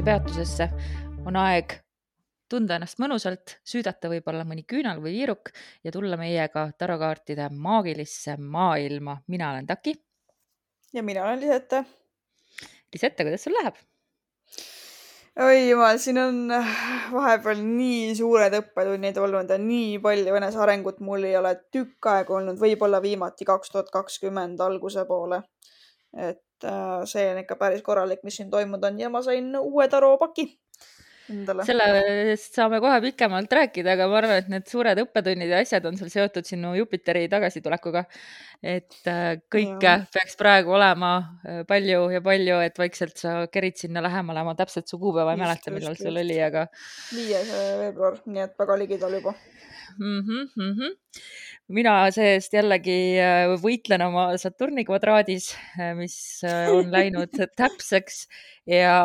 jõudnud kosmosepeatusesse. on aeg tunda ennast mõnusalt, süüdata võib-olla mõni küünal või viiruk ja tulla meiega tarokaartide maagilisse maailma. mina olen Taki. ja mina olen Lisette. Lisette, kuidas sul läheb? oi jumal, siin on vahepeal nii suured õppetunnid olnud ja nii palju enesearengut mul ei ole tükk aega olnud, võib-olla viimati kaks tuhat kakskümmend alguse poole. et see on ikka päris korralik, mis siin toimunud on ja ma sain uue taropaki endale. sellest saame kohe pikemalt rääkida, aga ma arvan, et need suured õppetunnid ja asjad on sul seotud sinu Jupiteri tagasitulekuga. Et äh, kõike ja. peaks praegu olema äh, palju ja palju, et vaikselt sa kerid sinna lähemale, ma täpselt su kuupäeva ei mäleta, millal sul oli, aga. viies veebruar, nii et väga ligidal juba mm. -hmm, mm -hmm. mina see-eest jällegi äh, võitlen oma Saturni kvadraadis, mis on läinud täpseks ja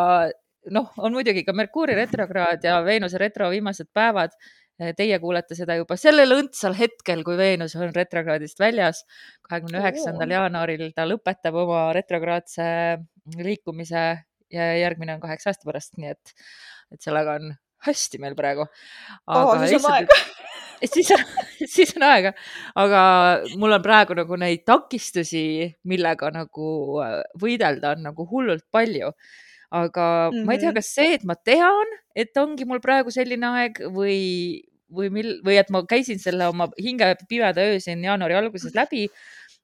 noh, on muidugi ka Merkuuri retrokraad ja Veenuse retro viimased päevad. Teie kuulete seda juba sellel õndsal hetkel, kui Veenus on retrokraadist väljas. kahekümne üheksandal jaanuaril ta lõpetab oma retrokraadse liikumise ja järgmine on kaheksa aasta pärast, nii et, et sellega on hästi meil praegu. oh, siis on aega siis on, siis on aega, aga mul on praegu nagu neid takistusi, millega nagu võidelda on nagu hullult palju aga mm -hmm. ma ei tea, mhm. kas see, et ma tean, et ongi mul praegu selline aeg või, või mil- või et ma käisin selle oma hinge pimeda öö siin jaanuari alguses läbi,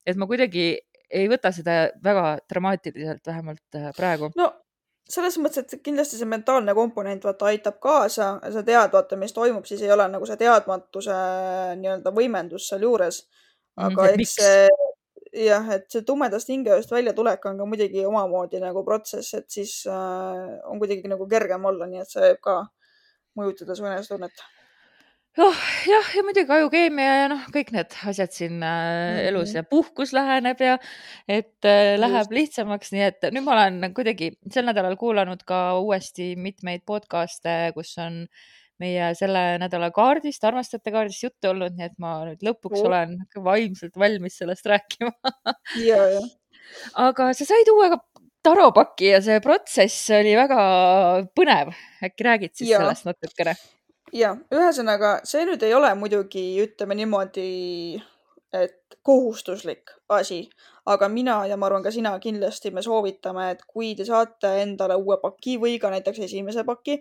et ma kuidagi ei võta seda väga dramaatiliselt, vähemalt äh, praegu. no selles mõttes, et kindlasti see mentaalne komponent vaata aitab kaasa, sa tead, vaata, mis toimub, siis ei ole nagu see teadmatuse nii-öelda võimendus sealjuures. Aga mm, eks see jah, et see tumedast hingeööst väljatulek on ka muidugi omamoodi nagu protsess, et siis äh, on kuidagi nagu kergem olla, nii et see võib ka mõjutada su enesetunnet oh,. jah, ja muidugi ajukeemia ja noh, kõik need asjad siin äh, mm -hmm. elus ja puhkus läheneb ja et äh, läheb Just. lihtsamaks, nii et nüüd ma olen kuidagi sel nädalal kuulanud ka uuesti mitmeid podcast'e, kus on äh, meie selle nädala kaardist, armastajate kaardist juttu olnud, nii et ma nüüd lõpuks oh. olen vaimselt valmis sellest rääkima ja, ja. aga sa said uue taropaki ja see protsess oli väga põnev. äkki räägid siis ja. sellest natukene? ja, ühesõnaga see nüüd ei ole muidugi, ütleme niimoodi, et kohustuslik asi, aga mina ja ma arvan ka sina kindlasti me soovitame, et kui te saate endale uue paki või ka näiteks esimese paki,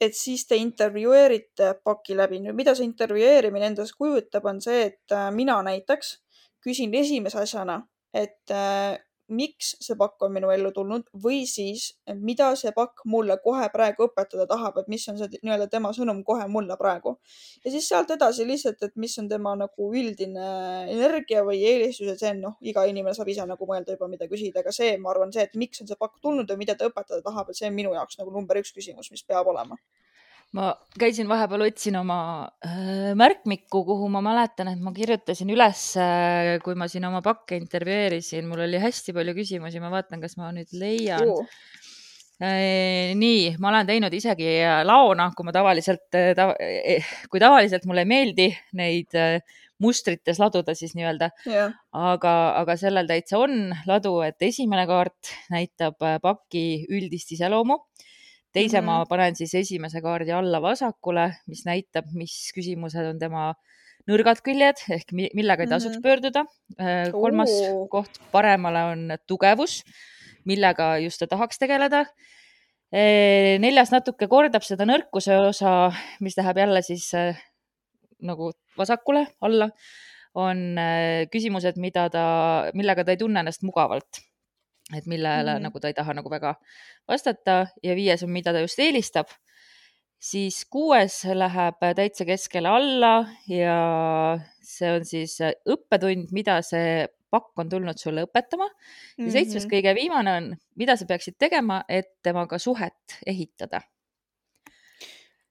et siis te intervjueerite paki läbi. nüüd, mida see intervjueerimine endast kujutab, on see, et äh, mina näiteks küsin esimese asjana, et äh, miks see pakk on minu ellu tulnud või siis, mida see pakk mulle kohe praegu õpetada tahab, et mis on see nii-öelda tema sõnum kohe mulle praegu. ja siis sealt edasi lihtsalt, et mis on tema nagu üldine energia või eelistus, et see on noh, iga inimene saab ise nagu mõelda juba, mida küsida, aga see, ma arvan, see, et miks on see pakk tulnud ja mida ta õpetada tahab, et see on minu jaoks nagu number üks küsimus, mis peab olema ma käisin vahepeal, otsin oma äh, märkmikku, kuhu ma mäletan, et ma kirjutasin üles äh,, kui ma siin oma pakke intervjueerisin, mul oli hästi palju küsimusi, ma vaatan, kas ma nüüd leian. Uh.. Äh, nii, ma olen teinud isegi äh, laona, kui ma tavaliselt äh, ta,, eh, kui tavaliselt mulle ei meeldi neid äh, mustrites laduda siis nii-öelda. Yeah.. aga, aga sellel täitsa on ladu, et esimene kaart näitab paki üldist iseloomu teise mm -hmm. ma panen siis esimese kaardi alla vasakule, mis näitab, mis küsimused on tema nõrgad küljed ehk millega ei tasuks mm -hmm. pöörduda. Äh, kolmas Ooh. koht paremale on tugevus, millega just ta tahaks tegeleda. Äh, neljas natuke kordab seda nõrkuse osa, mis läheb jälle siis äh, nagu vasakule alla, on küsimused, mida ta, millega ta ei tunne ennast mugavalt et millele mm -hmm. nagu ta ei taha nagu väga vastata ja viies on, mida ta just eelistab. siis kuues läheb täitsa keskele alla ja see on siis õppetund, mida see pakk on tulnud sulle õpetama. ja seitsmes mm -hmm. kõige viimane on, mida sa peaksid tegema, et temaga suhet ehitada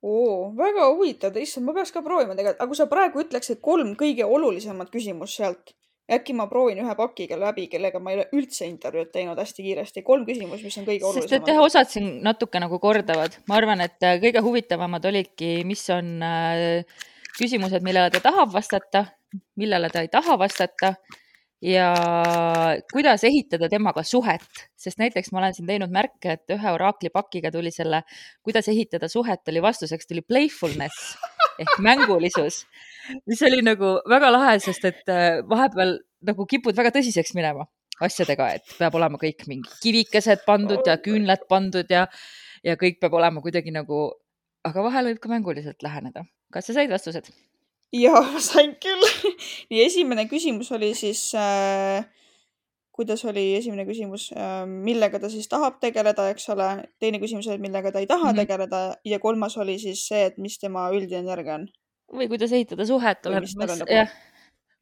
oo, väga huvitav, issand, ma peaks ka proovima tegelikult, aga kui sa praegu ütleksid kolm kõige olulisemat küsimust sealt, äkki ma proovin ühe pakiga läbi, kellega ma ei ole üldse intervjuud teinud hästi kiiresti. kolm küsimust, mis on kõige olulisemad. sest et jah, osad siin natuke nagu kordavad. ma arvan, et äh, kõige huvitavamad olidki, mis on äh, küsimused, millele ta tahab vastata, millele ta ei taha vastata ja kuidas ehitada temaga suhet, sest näiteks ma olen siin teinud märke, et ühe oraakli pakiga tuli selle, kuidas ehitada suhet, oli vastuseks tuli playfulness ehk mängulisus, mis oli nagu väga lahe, sest et äh, vahepeal nagu kipud väga tõsiseks minema asjadega, et peab olema kõik mingi kivikesed pandud ja küünlad pandud ja, ja kõik peab olema kuidagi nagu, aga vahel võib ka mänguliselt läheneda. kas sa said vastused? ja sain küll. nii, esimene küsimus oli siis äh,, kuidas oli esimene küsimus äh,, millega ta siis tahab tegeleda, eks ole. teine küsimus oli, millega ta ei taha mm -hmm. tegeleda ja kolmas oli siis see, et mis tema üldine energia on. Või kuidas ehitada suhet. Nagu... jah.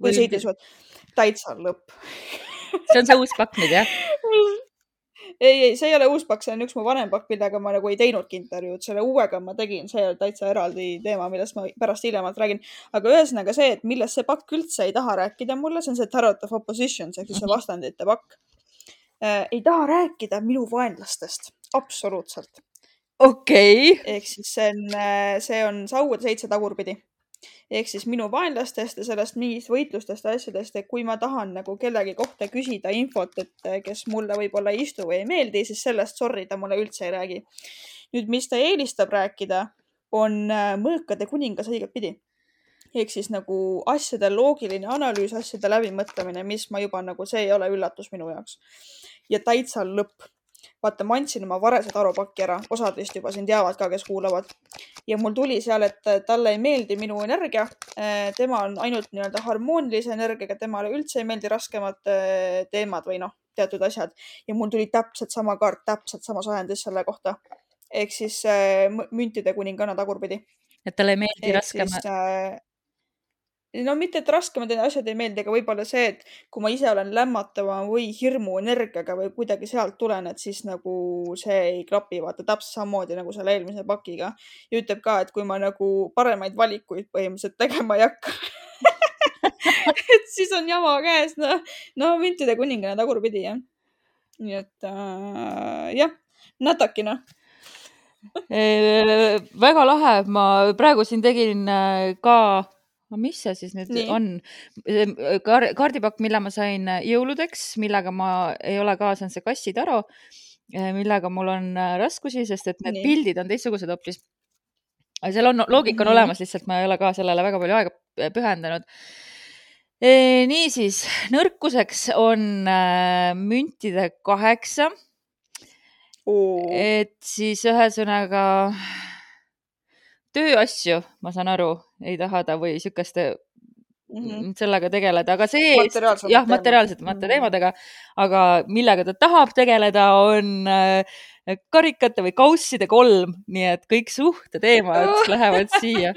kuidas ehitada suhet. täitsa lõpp see on see uus pakk nüüd jah ei, ei, see ei ole uus pakk, see on üks mu vanem pakk, millega ma nagu ei teinudki intervjuud, selle uuega ma tegin, see on täitsa eraldi teema, millest ma pärast hiljemalt räägin. aga ühesõnaga see, et millest see pakk üldse ei taha rääkida mulle, see on see Tarot of Oppositions ehk siis see mhm. vastandite pakk äh,. ei taha rääkida minu vaenlastest, absoluutselt. okei okay.. ehk siis see on, äh, see on sauade seitse tagurpidi ehk siis minu vaenlastest ja sellest mingist võitlustest ja asjadest, et kui ma tahan nagu kellegi kohta küsida infot, et kes mulle võib-olla ei istu või ei meeldi, siis sellest sorry, ta mulle üldse ei räägi. nüüd, mis ta eelistab rääkida, on äh, mõõkade kuningas õigetpidi ehk siis nagu asjade loogiline analüüs, asjade läbimõtlemine, mis ma juba nagu, see ei ole üllatus minu jaoks. ja täitsa lõpp vaata, ma andsin oma varese tarupaki ära, osad vist juba siin teavad ka, kes kuulavad. ja mul tuli seal, et talle ei meeldi minu energia. Eh, tema on ainult nii-öelda harmoonilise energiaga, temale üldse ei meeldi raskemad eh, teemad või noh, teatud asjad. ja mul tuli täpselt sama kaart, täpselt samas ahendis selle kohta. ehk siis äh, müntide kuninganna tagurpidi. et talle ei meeldi raskemad no mitte, et raskemad asjad ei meeldi, aga võib-olla see, et kui ma ise olen lämmatava või hirmuenergiaga või kuidagi sealt tulen, et siis nagu see ei klapi, vaata täpselt samamoodi nagu selle eelmise pakiga. ja ütleb ka, et kui ma nagu paremaid valikuid põhimõtteliselt tegema ei hakka et siis on jama käes, noh, no müntide kuningane tagurpidi jah. nii et äh, jah, nataki noh väga lahe, ma praegu siin tegin äh, ka aga mis see siis nüüd Nii. on? Kar kaardipakk, mille ma sain jõuludeks, millega ma ei ole kaasa, on see kassitaro, millega mul on raskusi, sest et need Nii. pildid on teistsugused hoopis. seal on loogika on Nii. olemas, lihtsalt ma ei ole ka sellele väga palju aega pühendanud. niisiis, nõrkuseks on müntide kaheksa. et siis ühesõnaga tööasju, ma saan aru, ei taha ta või sihukeste mm -hmm. sellega tegeleda, aga see, jah, materiaalsete mm -hmm. teemadega, aga millega ta tahab tegeleda, on äh, karikate või kausside kolm, nii et kõik suhteteemad oh. lähevad siia.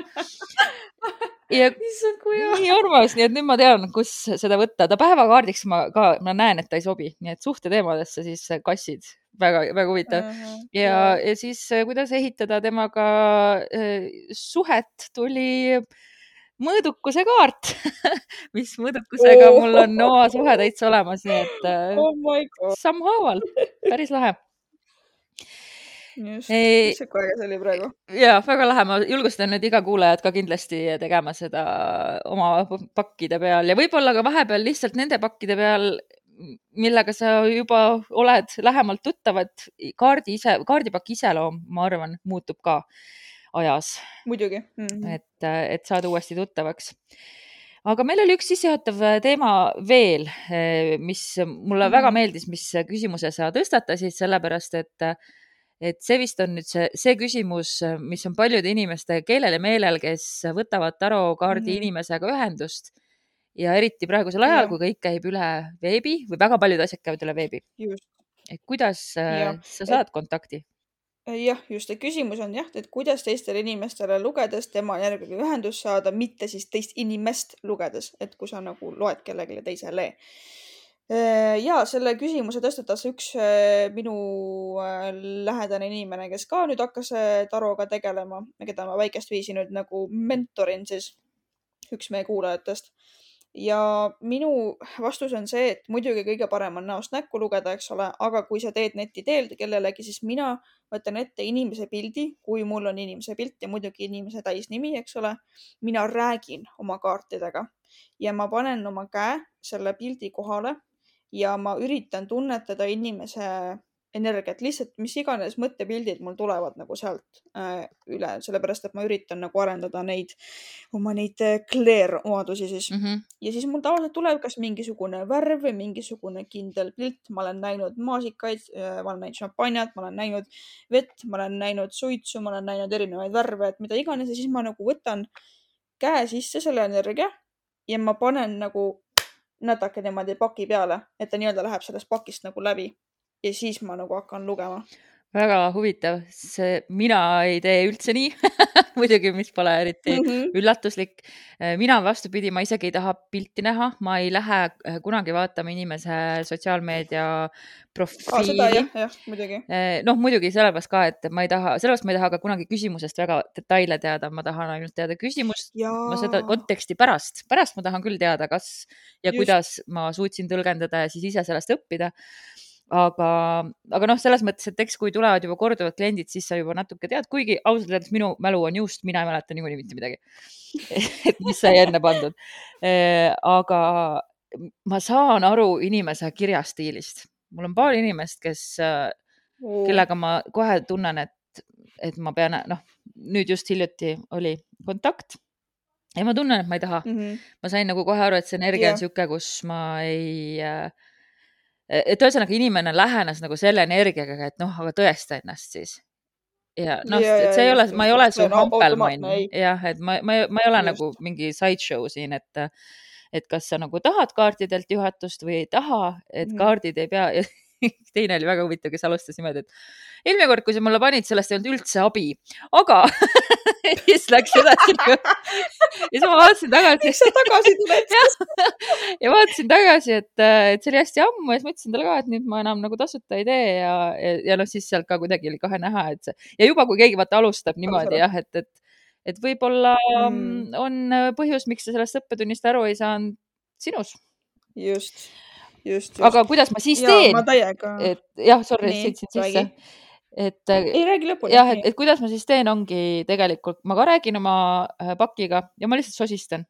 ja nii armas, nii et nüüd ma tean, kus seda võtta. ta päevakaardiks ma ka, ma näen, et ta ei sobi, nii et suhteteemadesse siis kassid väga, väga huvitav uh. -huh. ja, ja siis, äh, kuidas ehitada temaga äh, suhet, tuli mõõdukuse kaart mis mõõdukusega oh. mul on oma suhe täitsa olemas, nii et äh, oh sammhaaval, päris lahe just, sihuke aeg oli praegu. ja väga lahe, ma julgustan nüüd iga kuulajat ka kindlasti tegema seda oma pakkide peal ja võib-olla ka vahepeal lihtsalt nende pakkide peal millega sa juba oled lähemalt tuttavad, kaardi ise, kaardipaki iseloom, ma arvan, muutub ka ajas. muidugi mm. -hmm. et, et saada uuesti tuttavaks. aga meil oli üks sissejuhatav teema veel, mis mulle mm -hmm. väga meeldis, mis küsimuse sa tõstatasid, sellepärast et et see vist on nüüd see, see küsimus, mis on paljude inimeste keelel ja meelel, kes võtavad tarokaardi mm -hmm. inimesega ühendust ja eriti praegusel ajal, kui kõik käib üle veebi või väga paljud asjad käivad üle veebi. et kuidas äh, ja. sa saad et, kontakti? jah, just, et küsimus on jah, et kuidas teistele inimestele lugedes tema järgi ühendust saada, mitte siis teist inimest lugedes, et kui sa nagu loed kellelegi teisele äh, ja selle küsimuse tõstatas üks äh, minu lähedane inimene, kes ka nüüd hakkas taroga tegelema, keda ma väikest viisi nüüd nagu mentorin siis, üks meie kuulajatest ja minu vastus on see, et muidugi kõige parem on näost näkku lugeda, eks ole, aga kui sa teed neti teel kellelegi, siis mina võtan ette inimese pildi, kui mul on inimese pilt ja muidugi inimese täisnimi, eks ole. mina räägin oma kaartidega ja ma panen oma käe selle pildi kohale ja ma üritan tunnetada inimese energiat, lihtsalt mis iganes mõttepildid mul tulevad nagu sealt äh, üle, sellepärast et ma üritan nagu arendada neid, oma neid clear omadusi siis mm. -hmm. ja siis mul tavaliselt tuleb kas mingisugune värv või mingisugune kindel pilt, ma olen näinud maasikaid, ma olen näinud šampanjat, ma olen näinud vett, ma olen näinud suitsu, ma olen näinud erinevaid värve, et mida iganes ja siis ma nagu võtan käe sisse selle energia ja ma panen nagu natuke niimoodi paki peale, et ta nii-öelda läheb sellest pakist nagu läbi ja siis ma nagu hakkan lugema. väga huvitav, see, mina ei tee üldse nii muidugi, mis pole eriti mm -hmm. üllatuslik. mina vastupidi, ma isegi ei taha pilti näha, ma ei lähe äh, kunagi vaatama inimese sotsiaalmeedia profiili ah,. Äh, noh, muidugi sellepärast ka, et ma ei taha, sellepärast ma ei taha ka kunagi küsimusest väga detaile teada, ma tahan ainult teada küsimust, ma seda konteksti pärast, pärast ma tahan küll teada, kas ja Just. kuidas ma suutsin tõlgendada ja siis ise sellest õppida aga, aga noh, selles mõttes, et eks kui tulevad juba korduvad kliendid, siis sa juba natuke tead, kuigi ausalt öeldes minu mälu on juust, mina ei mäleta niikuinii mitte midagi et mis sai enne pandud. Äh, aga ma saan aru inimese kirjastiilist, mul on paar inimest, kes, kellega ma kohe tunnen, et, et ma pean, noh, nüüd just hiljuti oli kontakt ja ma tunnen, et ma ei taha mm. -hmm. ma sain nagu kohe aru, et see energia yeah. on niisugune, kus ma ei äh, et ühesõnaga inimene lähenes nagu selle energiaga, et noh, aga tõesta ennast siis. ja noh, et see ei ole, ma ei ole su hampelmann jah, et ma, ma, ma ei ole just. nagu mingi sideshow siin, et, et kas sa nagu tahad kaartidelt juhatust või ei taha, et mm. kaardid ei pea teine oli väga huvitav, kes alustas niimoodi, et eelmine kord, kui sa mulle panid, sellest ei olnud üldse abi, aga siis läks edasi. ja siis ma vaatasin tagasi. miks sa tagasi tuled ja vaatasin tagasi, et, et see oli hästi ammu ja siis mõtlesin talle ka, et nüüd ma enam nagu tasuta ei tee ja, ja, ja noh, siis sealt ka kuidagi oli kohe näha, et see ja juba, kui keegi vaata alustab niimoodi jah, et, et, et võib-olla mm. on põhjus, miks sa sellest õppetunnist aru ei saanud sinus. just.. Aga kuidas ma siis teen? et jah, sorry, sõitsin sisse. et. ei räägi lõpuni. jah, et, et kuidas ma siis teen, ongi tegelikult, ma ka räägin oma äh, pakiga ja ma lihtsalt sosistan.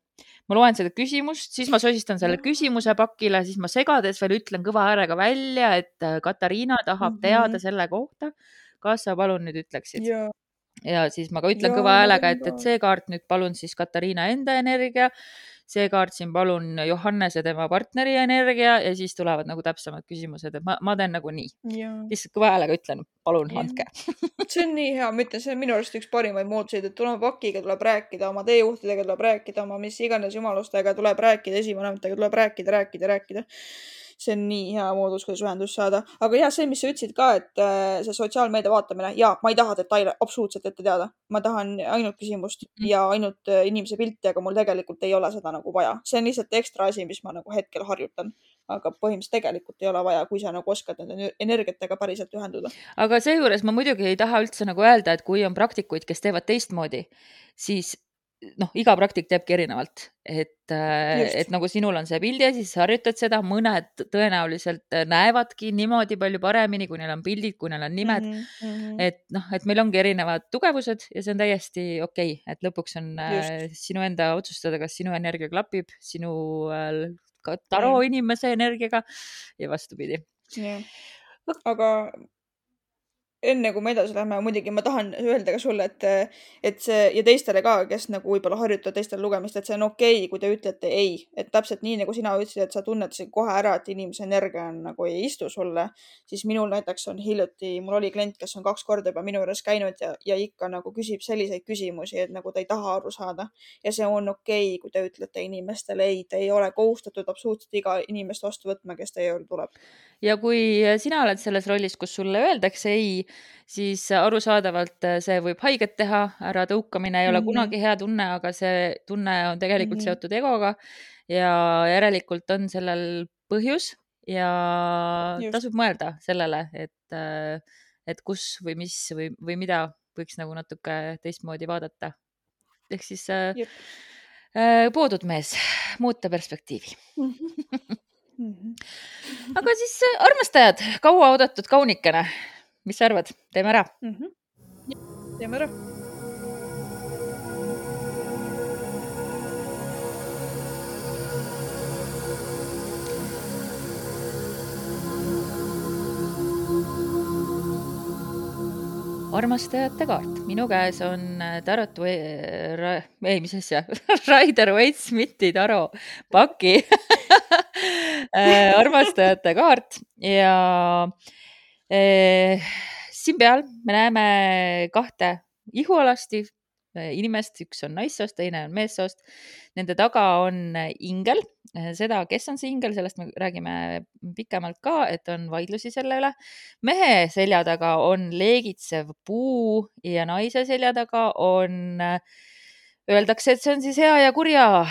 ma loen seda küsimust, siis ma sosistan selle küsimuse pakile, siis ma segades veel ütlen kõva häälega välja, et äh, Katariina tahab mm -hmm. teada selle kohta. kas sa palun nüüd ütleksid? ja siis ma ka ütlen ja, kõva häälega, et, et see kaart nüüd palun siis Katariina enda energia see kaart siin palun Johannese tema partneri energia ja siis tulevad nagu täpsemad küsimused, et ma, ma teen nagu nii. lihtsalt kõva häälega ütlen, palun ja. andke see on nii hea, ma ütlen, see on minu arust üks parimaid mooduseid, et tulema pakiga tuleb rääkida, oma teejuhtidega tuleb rääkida, oma mis iganes jumalustega tuleb rääkida, esivanematega tuleb rääkida, rääkida, rääkida see on nii hea moodus, kuidas ühendust saada. aga ja see, mis sa ütlesid ka, et äh, see sotsiaalmeedia vaatamine ja ma ei taha detaile absoluutselt ette teada, ma tahan ainult küsimust mm. ja ainult äh, inimese pilti, aga mul tegelikult ei ole seda nagu vaja, see on lihtsalt ekstra asi, mis ma nagu hetkel harjutan aga põhimõtteliselt tegelikult ei ole vaja, kui sa nagu oskad nende energiatega päriselt ühenduda. aga seejuures ma muidugi ei taha üldse nagu öelda, et kui on praktikuid, kes teevad teistmoodi, siis noh, iga praktik teebki erinevalt, et, äh, et nagu sinul on see pildi asi, sa harjutad seda, mõned tõenäoliselt näevadki niimoodi palju paremini, kui neil on pildid, kui neil on nimed mm. -hmm. et noh, et meil ongi erinevad tugevused ja see on täiesti okei okay., et lõpuks on äh, Just. sinu enda otsustada, kas sinu energia klapib sinu äh, taro mm. inimese energiaga ja vastupidi. aga enne kui me edasi läheme, muidugi ma tahan öelda ka sulle, et, et see ja teistele ka, kes nagu võib-olla harjutavad teistel lugemist, et see on okei okay,, kui te ütlete ei, et täpselt nii nagu sina ütlesid, et sa tunnetasid kohe ära, et inimese energia on nagu ei istu sulle, siis minul näiteks on hiljuti, mul oli klient, kes on kaks korda juba minu juures käinud ja, ja ikka nagu küsib selliseid küsimusi, et nagu ta ei taha aru saada. ja see on okei okay,, kui te ütlete inimestele ei, te ei ole kohustatud absoluutselt iga inimest vastu võtma, kes teie juurde tuleb. ja kui sina oled selles rollis, kus sulle öeldakse ei siis arusaadavalt äh, see võib haiget teha, äratõukamine ei ole mm -hmm. kunagi hea tunne, aga see tunne on tegelikult mm -hmm. seotud egoga ja järelikult on sellel põhjus ja Just. tasub mõelda sellele, et, äh, et kus või mis või, või mida võiks nagu natuke teistmoodi vaadata. ehk siis äh, äh, poodud mees, muuta perspektiivi mm. -hmm. Mm -hmm. aga siis armastajad, kauaoodatud kaunikene mis sa arvad, teeme ära. Mm? -hmm. teeme ära. Armastajate kaart, minu käes on äh, tarot või ra, ei, mis asja? Raider Waite Smithi taro paki. Äh, armastajate kaart. Ja äh, siin peal me näeme kahte ihualasti inimest, üks on naissoost, teine on meessoost. Nende taga on ingel, seda, kes on see ingel, sellest me räägime pikemalt ka, et on vaidlusi selle üle. mehe selja taga on leegitsev puu ja naise selja taga on Öeldakse, et see on siis hea ja kurja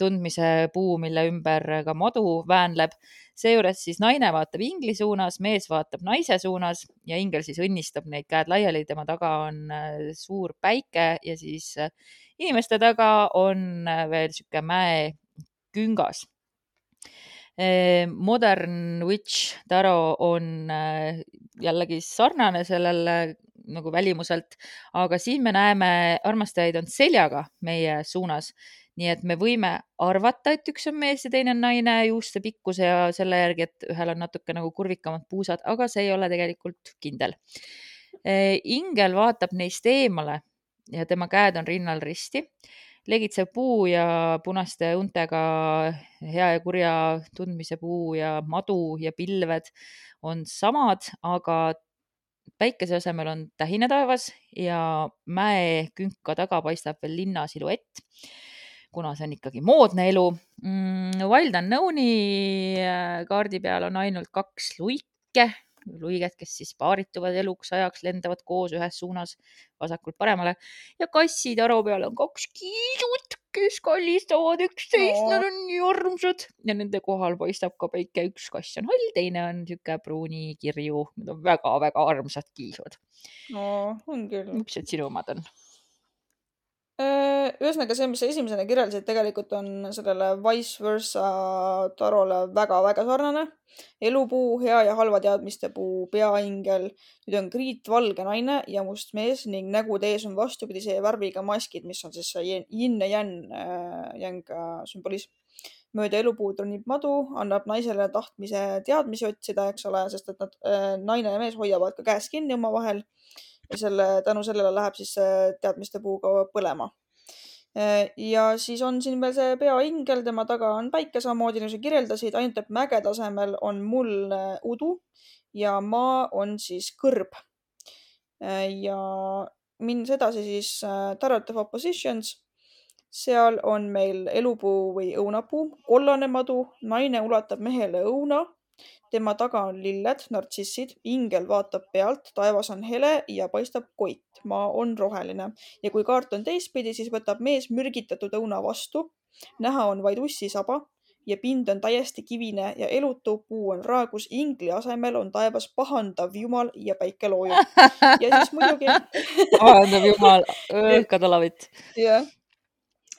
tundmise puu, mille ümber ka madu väänleb seejuures siis naine vaatab ingli suunas, mees vaatab naise suunas ja ingel siis õnnistab neid käed laiali, tema taga on äh, suur päike ja siis äh, inimeste taga on äh, veel sihuke mäeküngas. Modern Witch Taro on jällegi sarnane sellele nagu välimuselt, aga siin me näeme, armastajaid on seljaga meie suunas nii et me võime arvata, et üks on mees ja teine on naine juuste pikkuse ja selle järgi, et ühel on natuke nagu kurvikamad puusad, aga see ei ole tegelikult kindel. ingel vaatab neist eemale ja tema käed on rinnal risti. legitsev puu ja punaste untega hea ja kurja tundmise puu ja madu ja pilved on samad, aga päikese asemel on tähine taevas ja mäekünka taga paistab veel linna siluett kuna see on ikkagi moodne elu mm,. Wild Unknowni äh, kaardi peal on ainult kaks luike, luiget, kes siis paarituvad eluks ajaks, lendavad koos ühes suunas vasakult paremale ja kassitaru peal on kaks kiisut, kes kallistavad üksteist no., nad on nii armsad ja nende kohal paistab ka päike, üks kass on hall, teine on sihuke pruunikirju, need on väga-väga armsad kiisud. no on küll. millised sinu omad on? Äh, ühesõnaga see, mis sa esimesena kirjeldasid, tegelikult on sellele vice versa tarole väga-väga sarnane. elupuu, hea ja halva teadmiste puu, peaingel. nüüd on kriitvalge naine ja must mees ning nägude ees on vastupidise värviga maskid, mis on siis see yin ja yang, äh, yang äh, sümbolism. mööda elupuud ronib madu, annab naisele tahtmise teadmisi otsida, eks ole, sest et nad, naine ja mees hoiavad ka käest kinni omavahel ja selle, tänu sellele läheb siis see teadmiste puu ka põlema. ja siis on siin veel see peaingel, tema taga on päike samamoodi nagu sa kirjeldasid, ainult et mäge tasemel on mullne udu ja maa on siis kõrb. ja minnes edasi siis äh, Tarot of Oppositions, seal on meil elupuu või õunapuu, kollane madu, naine ulatab mehele õuna tema taga on lilled, nartsissid, ingel vaatab pealt, taevas on hele ja paistab koit, maa on roheline ja kui kaart on teistpidi, siis võtab mees mürgitatud õuna vastu. näha on vaid ussisaba ja pind on täiesti kivine ja elutu, puu on raagus, ingli asemel on taevas pahandav jumal ja päike loojub. ja siis muidugi pahandav jumal, õhkatalavit. jah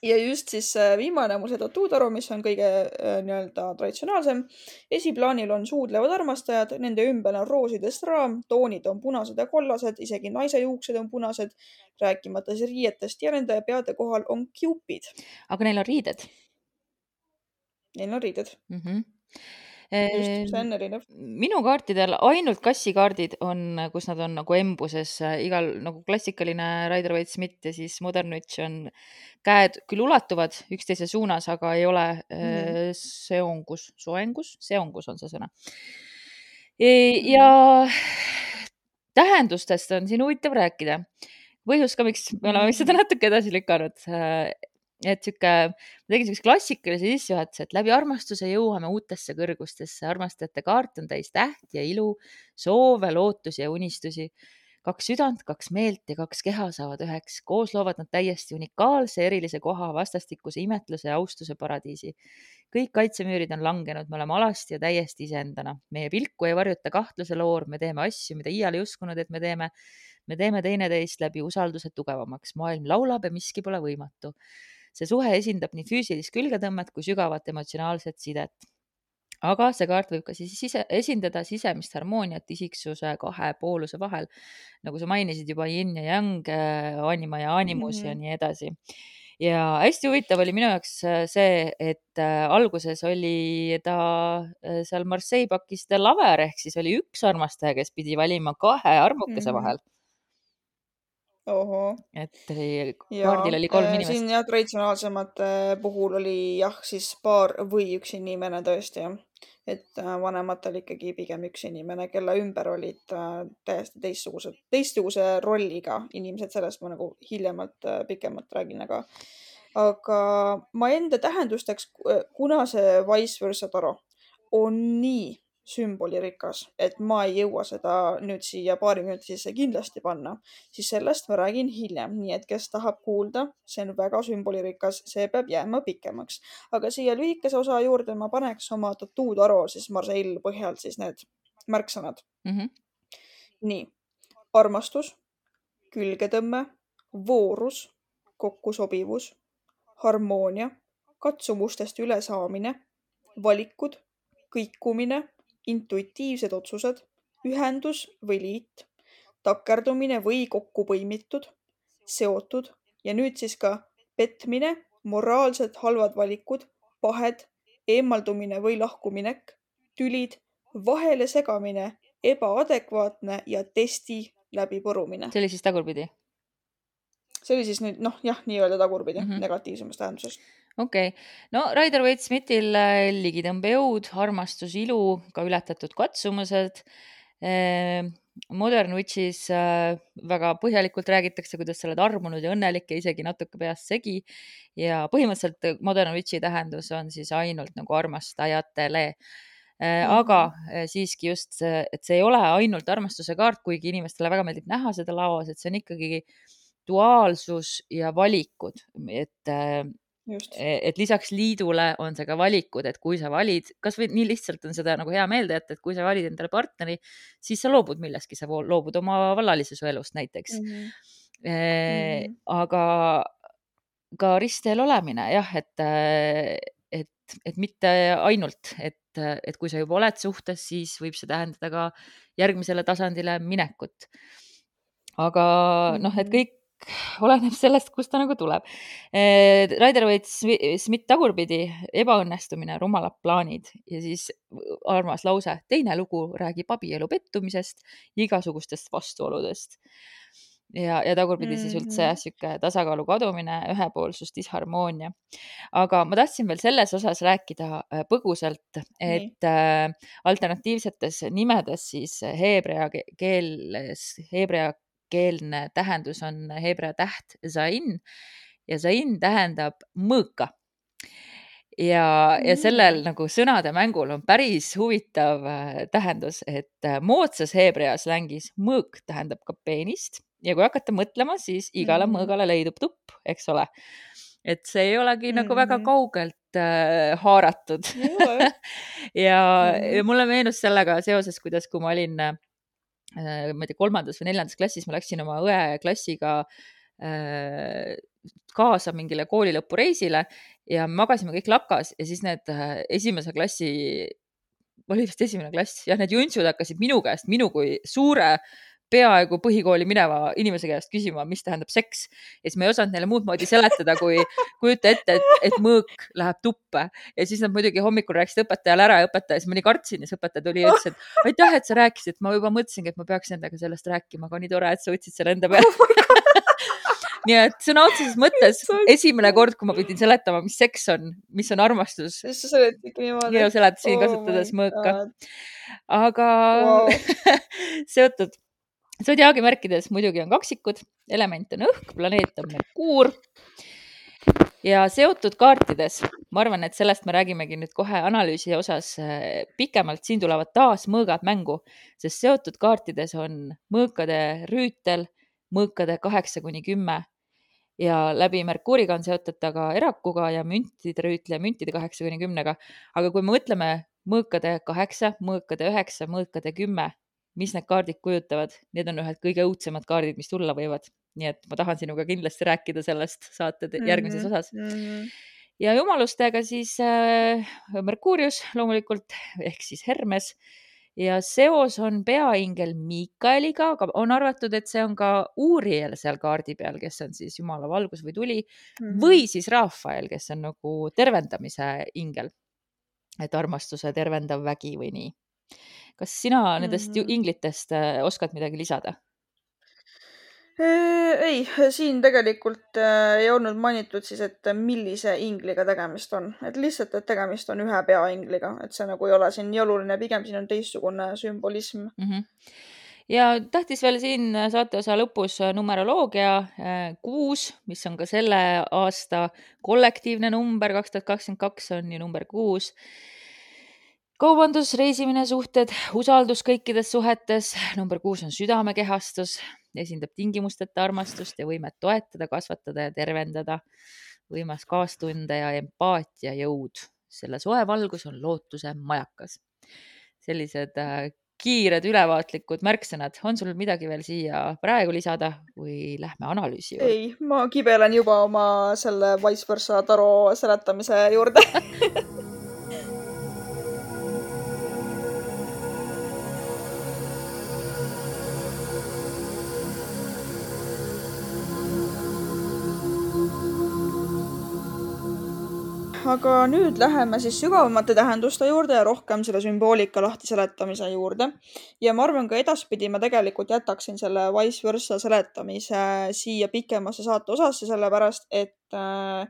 ja just siis viimane on mul see tattoo-taru, mis on kõige äh, nii-öelda traditsionaalsem. esiplaanil on suudlevad armastajad, nende ümber on roosidest raam, toonid on punased ja kollased, isegi naise juuksed on punased, rääkimata siis riietest ja nende peade kohal on kiupid. aga neil on riided? Neil on riided mm. -hmm just, see on erinev. minu kaartidel ainult kassikaardid on, kus nad on nagu embuses, igal nagu klassikaline Rider-Waite Smith ja siis Modern Witch on käed küll ulatuvad üksteise suunas, aga ei ole mm seongus, soengus, seongus on see sõna. E, ja tähendustest on siin huvitav rääkida. Põhjus ka, miks me oleme seda natuke edasi lükanud, et sihuke, ma tegin siukse klassikalise sissejuhatuse, et läbi armastuse jõuame uutesse kõrgustesse. armastajate kaart on täis tähti ja ilu, soove, lootusi ja unistusi. kaks südant, kaks meelt ja kaks keha saavad üheks. koos loovad nad täiesti unikaalse, erilise koha, vastastikuse imetluse ja austuse paradiisi. kõik kaitsemüürid on langenud, me oleme alasti ja täiesti iseendana. meie pilku ei varjuta kahtluse loor, me teeme asju, mida iial ei uskunud, et me teeme me teeme teineteist läbi usalduse tugevamaks, maailm laulab ja miski pole võimatu see suhe esindab nii füüsilist külgetõmmet kui sügavat emotsionaalset sidet. aga see kaart võib ka siis sise, esindada sisemist harmooniat isiksuse kahe pooluse vahel. nagu sa mainisid juba yin ja yang, äh, anima ja animus mm -hmm. ja nii edasi ja hästi huvitav oli minu jaoks äh, see, et äh, alguses oli ta seal Marseille pakis The Lover ehk siis oli üks armastaja, kes pidi valima kahe armukese mm -hmm. vahel et kaardil oli kolm äh, inimest. siin jah, traditsionaalsemate puhul oli jah, siis paar või üks inimene tõesti jah. et äh, vanematel ikkagi pigem üks inimene, kelle ümber olid äh, täiesti teistsugused, teistsuguse rolliga inimesed, sellest ma nagu hiljemalt pikemalt räägin, aga aga ma enda tähendusteks, kuna see Vice versa taro on nii sümbolirikas, et ma ei jõua seda nüüd siia paari minuti sisse kindlasti panna, siis sellest ma räägin hiljem, nii et kes tahab kuulda, see on väga sümbolirikas, see peab jääma pikemaks. aga siia lühikese osa juurde ma paneks oma tattoo'd Aro siis Marseille põhjal siis need märksõnad mm. -hmm. nii, armastus, külgetõmme, voorus, kokkusobivus, harmoonia, katsumustest ülesaamine, valikud, kõikumine intuitiivsed otsused, ühendus või liit, takerdumine või kokkupõimitud, seotud ja nüüd siis ka petmine, moraalselt halvad valikud, pahed, eemaldumine või lahkuminek, tülid, vahele segamine, ebaadekvaatne ja testi läbipõrumine. see oli siis tagurpidi? see oli siis nüüd noh, jah, nii-öelda tagurpidi mm -hmm. negatiivsemas tähenduses okei okay., no Raider Waite Smithil äh, ligitõmbejõud, armastus, ilu, ka ületatud katsumused. Ehm, Modern Witchis äh, väga põhjalikult räägitakse, kuidas sa oled armunud ja õnnelik ja isegi natuke peast segi. ja põhimõtteliselt Modern Witchi tähendus on siis ainult nagu armastajatele äh, aga mhm. siiski just et see ei ole ainult armastuse kaart, kuigi inimestele väga meeldib näha seda laos, et see on ikkagi duaalsus ja valikud, et et lisaks liidule on see ka valikud, et kui sa valid, kasvõi nii lihtsalt on seda nagu hea meelde jätta, et kui sa valid endale partneri, siis sa loobud millestki, sa loobud oma vallalises elust näiteks mm. -hmm. E, mm -hmm. aga ka ristteel olemine jah, et, et, et mitte ainult, et, et kui sa juba oled suhtes, siis võib see tähendada ka järgmisele tasandile minekut. aga noh, et kõik oleneb sellest, kust ta nagu tuleb. Eh, Raider Waite Smith tagurpidi, ebaõnnestumine, rumalad plaanid ja siis armas lause, teine lugu räägib abielu pettumisest, igasugustest vastuoludest. ja, ja tagurpidi mm -hmm. siis üldse jah, sihuke tasakaalu kadumine, ühepoolsus, disharmoonia. aga ma tahtsin veel selles osas rääkida äh, põgusalt, et äh, alternatiivsetes nimedes siis heebrea keeles, heebrea keelne tähendus on heebrea täht zain ja zain tähendab mõõka. ja, ja sellel nagu sõnade mängul on päris huvitav äh, tähendus, et äh, moodsas heebrea slängis mõõk tähendab ka peenist ja kui hakata mõtlema, siis igale mm -hmm. mõõgale leidub tupp, eks ole. et see ei olegi mm -hmm. nagu väga mm-hmm. kaugelt äh, haaratud ja, mm -hmm. ja mulle meenus sellega seoses, kuidas, kui ma olin Äh, ma ei tea, kolmandas või neljandas klassis ma läksin oma õe klassiga äh, kaasa mingile kooli lõpureisile ja magasime kõik lakas ja siis need äh, esimese klassi, oli vist esimene klass, jah, need juntsud hakkasid minu käest, minu kui suure peaaegu põhikooli mineva inimese käest küsima, mis tähendab seks. ja siis ma ei osanud neile muud moodi seletada, kui kujuta ette, et, et mõõk läheb tuppe ja siis nad muidugi hommikul rääkisid õpetajale ära ja õpetaja, siis ma nii kartsin ja siis õpetaja tuli ja ütles, et aitäh, et sa rääkisid, ma juba mõtlesingi, et ma peaks nendega sellest rääkima, aga nii tore, et sa võtsid selle enda peale oh nii et sõna otseses mõttes esimene kord, kui ma pidin seletama, mis seks on, mis on armastus. sa seletasid niimoodi? ja seletasin oh kasutades mõõka. aga wow. seotud sodiaagimärkides muidugi on kaksikud, element on õhk, planeet on Merkuur. ja seotud kaartides, ma arvan, et sellest me räägimegi nüüd kohe analüüsi osas äh, pikemalt, siin tulevad taas mõõgad mängu, sest seotud kaartides on mõõkade rüütel, mõõkade kaheksa kuni kümme ja läbi Merkuuriga on seotud ta ka erakuga ja müntide rüütli ja müntide kaheksa kuni kümnega. aga kui me mõtleme mõõkade kaheksa, mõõkade üheksa, mõõkade kümme mis need kaardid kujutavad, need on ühed kõige õudsemad kaardid, mis tulla võivad. nii et ma tahan sinuga kindlasti rääkida sellest saate järgmises mm -hmm. osas mm. -hmm. ja jumalustega siis äh, Merkuurius loomulikult ehk siis Hermes ja seos on peaingel Miikaeliga, aga on arvatud, et see on ka Uuriel seal kaardi peal, kes on siis jumala valgus või tuli mm -hmm. või siis Rafael, kes on nagu tervendamise ingel. et armastuse tervendav vägi või nii kas sina nendest mm -hmm. inglitest äh, oskad midagi lisada? ei, siin tegelikult äh, ei olnud mainitud siis, et millise ingliga tegemist on, et lihtsalt, et tegemist on ühe peaingliga, et see nagu ei ole siin nii oluline, pigem siin on teistsugune sümbolism mm. -hmm ja tähtis veel siin saateosa lõpus numeroloogia kuus, mis on ka selle aasta kollektiivne number, kaks tuhat kakskümmend kaks on ju number kuus kaubandus, reisimine, suhted, usaldus kõikides suhetes. number kuus on südamekehastus, esindab tingimusteta armastust ja võimet toetada, kasvatada ja tervendada. võimas kaastunde ja empaatia jõud. selle soe valgus on lootuse majakas. sellised äh, kiired ülevaatlikud märksõnad. on sul midagi veel siia praegu lisada või lähme analüüsi juurde? ei, ma kibelen juba oma selle vice versa taro seletamise juurde aga nüüd läheme siis sügavamate tähenduste juurde ja rohkem selle sümboolika lahtiseletamise juurde. ja ma arvan, ka edaspidi ma tegelikult jätaksin selle vice versa seletamise siia pikemasse saate osasse, sellepärast et äh,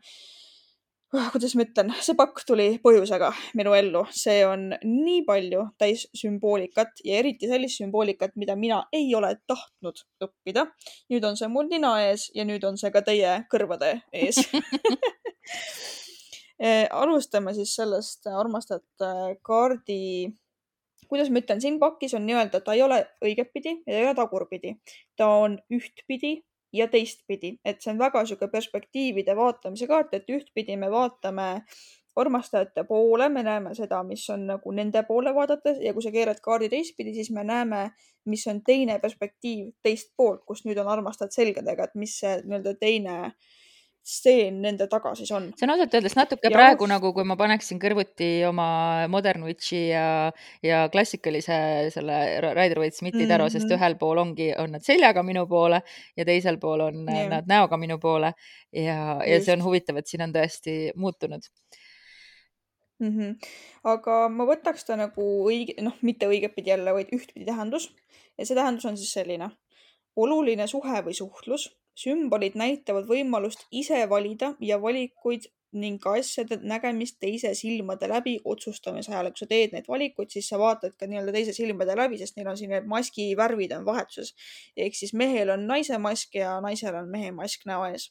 kuidas ma ütlen, see pakk tuli põhjusega minu ellu, see on nii palju täis sümboolikat ja eriti sellist sümboolikat, mida mina ei ole tahtnud õppida. nüüd on see mul nina ees ja nüüd on see ka teie kõrvade ees alustame siis sellest armastajate kaardi, kuidas ma ütlen, siin pakis on nii-öelda, ta ei ole õigetpidi ja ei ole tagurpidi. ta on ühtpidi ja teistpidi, et see on väga sihuke perspektiivide vaatamise kaart, et ühtpidi me vaatame armastajate poole, me näeme seda, mis on nagu nende poole vaadates ja kui sa keerad kaardi teistpidi, siis me näeme, mis on teine perspektiiv teist poolt, kus nüüd on armastajad selgadega, et mis see nii-öelda teine äh, stseen nende taga siis on. see on ausalt öeldes natuke ja praegu on... nagu, kui ma paneksin kõrvuti oma Modern Witchi ja, ja klassikalise selle Rider Waite Smithi taro mm, -hmm. sest ühel pool ongi, on nad seljaga minu poole ja teisel pool on yeah. nad näoga minu poole ja, ja see on huvitav, et siin on tõesti muutunud mm. -hmm. aga ma võtaks ta nagu õige, noh, mitte õigetpidi jälle, vaid ühtpidi tähendus ja see tähendus on siis selline oluline suhe või suhtlus Sümbolid näitavad võimalust ise valida ja valikuid ning asjade nägemist teise silmade läbi otsustamise ajal. kui sa teed neid valikuid, siis sa vaatad ka nii-öelda teise silmade läbi, sest neil on siin need maski värvid on vahetuses. ehk siis mehel on naise mask ja naisel on mehe mask näo ees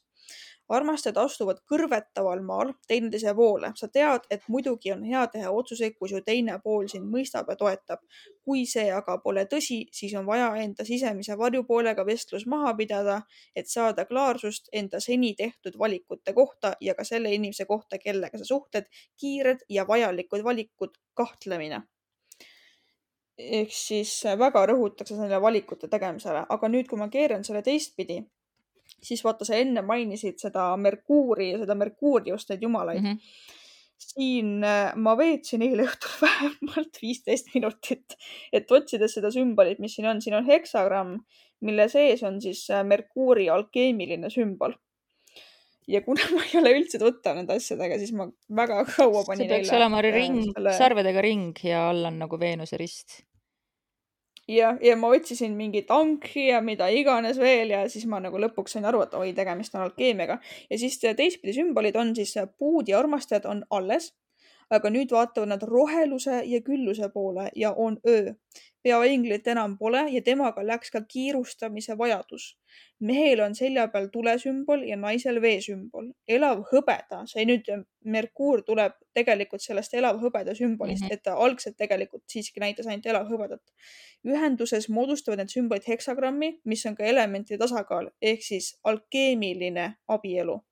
armastajad astuvad kõrvetaval maal teineteise poole. sa tead, et muidugi on hea teha otsuseid, kui su teine pool sind mõistab ja toetab. kui see aga pole tõsi, siis on vaja enda sisemise varjupoolega vestlus maha pidada, et saada klaarsust enda seni tehtud valikute kohta ja ka selle inimese kohta, kellega sa suhtled. kiired ja vajalikud valikud, kahtlemine ehk siis väga rõhutakse sellele valikute tegemisele, aga nüüd, kui ma keeran selle teistpidi siis vaata, sa enne mainisid seda Merkuuri ja seda Merkuuriust, neid jumalaid mm. -hmm siin äh, ma veetsin eile õhtul vähemalt viisteist minutit, et otsides seda sümbolit, mis siin on, siin on heksagramm, mille sees on siis äh, Merkuuri alkeemiline sümbol. ja kuna ma ei ole üldse tuttav nende asjadega, siis ma väga kaua panin. see peaks olema ring selle..., sarvedega ring ja all on nagu Veenuse rist ja, ja ma otsisin mingit ankri ja mida iganes veel ja siis ma nagu lõpuks sain aru, et oi, tegemist on alkeemiaga. ja siis teistpidi sümbolid on siis puud ja armastajad on alles, aga nüüd vaatavad nad roheluse ja külluse poole ja on öö peainglit enam pole ja temaga läks ka kiirustamise vajadus. mehel on selja peal tulesümbol ja naisel veesümbol. elav hõbeda, see nüüd Merkuur tuleb tegelikult sellest elav hõbeda sümbolist mm, -hmm. et ta algselt tegelikult siiski näitas ainult elav hõbedat. ühenduses moodustavad need sümbolid heksagrammi, mis on ka elementide tasakaal ehk siis alkeemiline abielu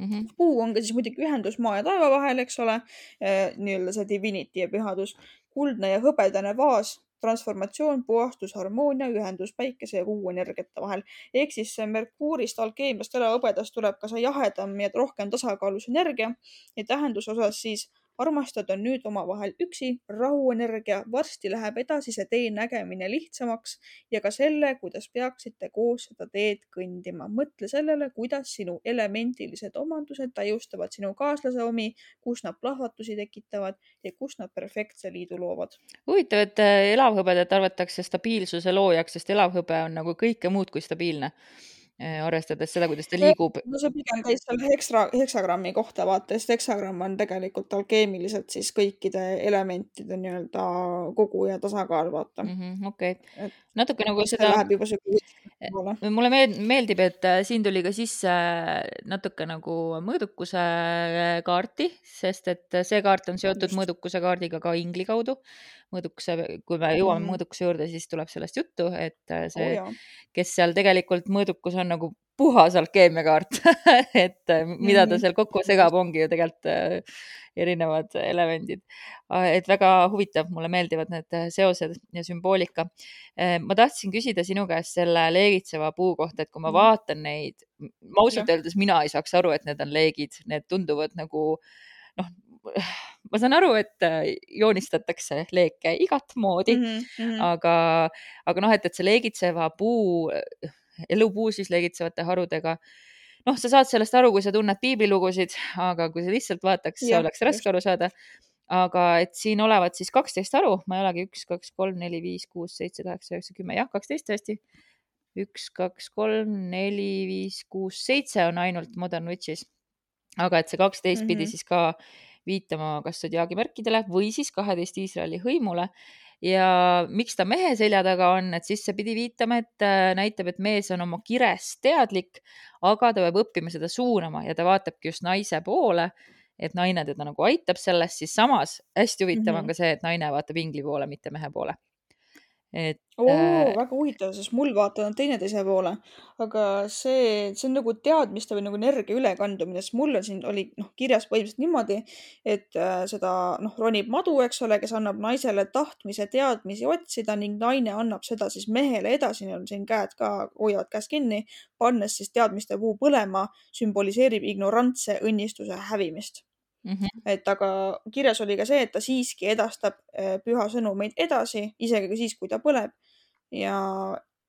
Mm -hmm. puu on ka siis muidugi ühendus maa ja taeva vahel, eks ole eh,, nii-öelda see divinity ja pühadus. kuldne ja hõbedane vaas transformatsioon, puhastus, harmoonia, ühendus päikese ja kuu energiate vahel. ehk siis Merkuurist, alkeemiast, elavhõbedast tuleb ka see jahedam ja rohkem tasakaalus energia ja tähenduse osas siis armastajad on nüüd omavahel üksi, rahuenergia, varsti läheb edasise tee nägemine lihtsamaks ja ka selle, kuidas peaksite koos seda teed kõndima. mõtle sellele, kuidas sinu elemendilised omandused täiustavad sinu kaaslase omi, kus nad plahvatusi tekitavad ja kus nad perfektse liidu loovad. huvitav, et äh, elavhõbedat arvatakse stabiilsuse loojaks, sest elavhõbe on nagu kõike muud kui stabiilne arvestades seda, kuidas ta liigub. no see pigem käis seal heksra, heksagrammi kohta vaata, sest heksagramm on tegelikult alkeemiliselt siis kõikide elementide nii-öelda kogu ja tasakaal, vaata mm -hmm,. okei okay., natuke nagu seda. Läheb juba siuke poole. mulle meeldib, et äh, siin tuli ka sisse natuke nagu mõõdukuse äh, kaarti, sest et see kaart on seotud Just. mõõdukuse kaardiga ka ingli kaudu mõõdukuse, kui me jõuame mm mõõdukuse juurde, siis tuleb sellest juttu, et äh, see oh,, kes seal tegelikult mõõdukus on nagu puhas alkeemiakaart et äh, mida ta mhm. seal kokku segab, ongi ju tegelikult äh, erinevad elemendid. et väga huvitav, mulle meeldivad need seosed ja sümboolika. ma tahtsin küsida sinu käest selle leegitseva puu kohta, et kui ma mhm. vaatan neid, ma ausalt öeldes mina ei saaks aru, et need on leegid, need tunduvad nagu noh, ma saan aru, et äh, joonistatakse leeke igat moodi mm, -hmm. aga, aga noh, et, et see leegitseva puu, elupuu siis leegitsevate harudega, noh, sa saad sellest aru, kui sa tunned piiblilugusid, aga kui sa lihtsalt vaataks, oleks raske aru saada. aga et siin olevat siis kaksteist haru, ma ei olegi üks, kaks, kolm, neli, viis, kuus, seitse, kaheksa, üheksa, kümme, jah, kaksteist tõesti üks, kaks, kolm, neli, viis, kuus, seitse on ainult Modern Witches. aga et see kaksteist mm -hmm. pidi siis ka viitama kas sodiaagimärkidele või siis kaheteist Iisraeli hõimule. ja miks ta mehe selja taga on, et siis see pidi viitama, et äh, näitab, et mees on oma kirest teadlik, aga ta peab õppima seda suunama ja ta vaatabki just naise poole et naine teda nagu aitab selles, siis samas hästi huvitav mm -hmm. on mhm. ka see, et naine vaatab ingli poole, mitte mehe poole et oo äh,, väga huvitav, sest mul vaatavad nad teineteise poole. aga see, see on nagu teadmiste või nagu energia ülekandumine, sest mul on siin oli noh, kirjas põhimõtteliselt niimoodi, et äh, seda noh, ronib madu, eks ole, kes annab naisele tahtmise teadmisi otsida ning naine annab seda siis mehele edasi, neil on siin käed ka, hoiavad käest kinni, pannes siis teadmiste puu põlema, sümboliseerib ignorantse õnnistuse hävimist Mm -hmm. et aga kirjas oli ka see, et ta siiski edastab äh, püha sõnumeid edasi, isegi siis, kui ta põleb ja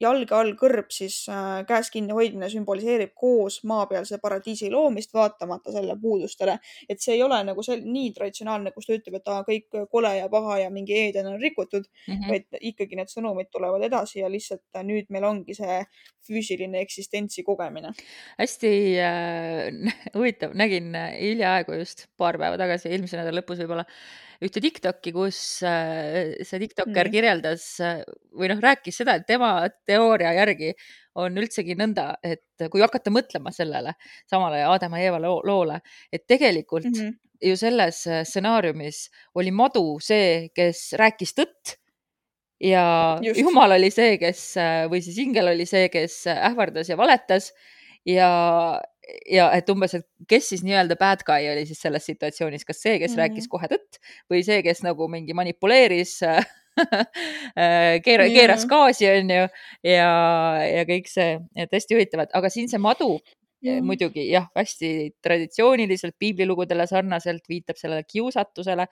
jalge all kõrb siis äh, käes kinni hoidmine sümboliseerib koos maapealse paradiisi loomist, vaatamata selle puudustele. et see ei ole nagu see nii traditsionaalne, kus ta ütleb, et aa, kõik kole ja paha ja mingi eeden on rikutud mm, -hmm. vaid ikkagi need sõnumid tulevad edasi ja lihtsalt nüüd meil ongi see füüsiline eksistentsi kogemine. hästi äh, huvitav, nägin hiljaaegu just paar päeva tagasi, eelmise nädala lõpus võib-olla ühte Tiktoki, kus äh, see tiktokker mm. kirjeldas äh, või noh, rääkis seda, et tema teooria järgi on üldsegi nõnda, et kui hakata mõtlema sellele samale Aadama ja Eeva loole, et tegelikult mm -hmm. ju selles stsenaariumis oli madu see, kes rääkis tõtt ja Just. jumal oli see, kes või siis ingel oli see, kes ähvardas ja valetas ja, ja et umbes, et kes siis nii-öelda bad guy oli siis selles situatsioonis, kas see, kes mm -hmm. rääkis kohe tõtt või see, kes nagu mingi manipuleeris keera, keeras gaasi, onju, ja, ja kõik see, et hästi huvitav, aga siin see madu mm. muidugi jah, hästi traditsiooniliselt piiblilugudele sarnaselt viitab sellele kiusatusele.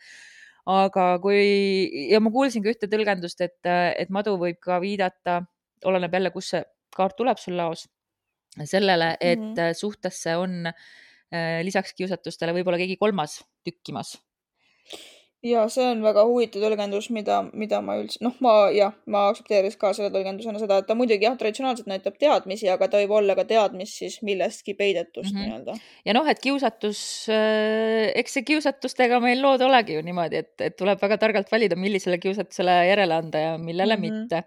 aga kui ja ma kuulsin ka ühte tõlgendust, et, et madu võib ka viidata, oleneb jälle, kus see kaart tuleb sul laos sellele, et mm -hmm. suhtesse on äh, lisaks kiusatustele võib-olla keegi kolmas tükkimas. ja see on väga huvitav tõlgendus, mida, mida ma üldse, noh, ma jah, ma aktsepteeriks ka selle tõlgendusena seda, et ta muidugi jah, traditsionaalselt näitab teadmisi, aga ta võib olla ka teadmist siis millestki peidetust mm -hmm. nii-öelda. ja noh, et kiusatus, äh, eks see kiusatustega meil lood olegi ju niimoodi, et, et tuleb väga targalt valida, millisele kiusatusele järele anda ja millele mm -hmm. mitte.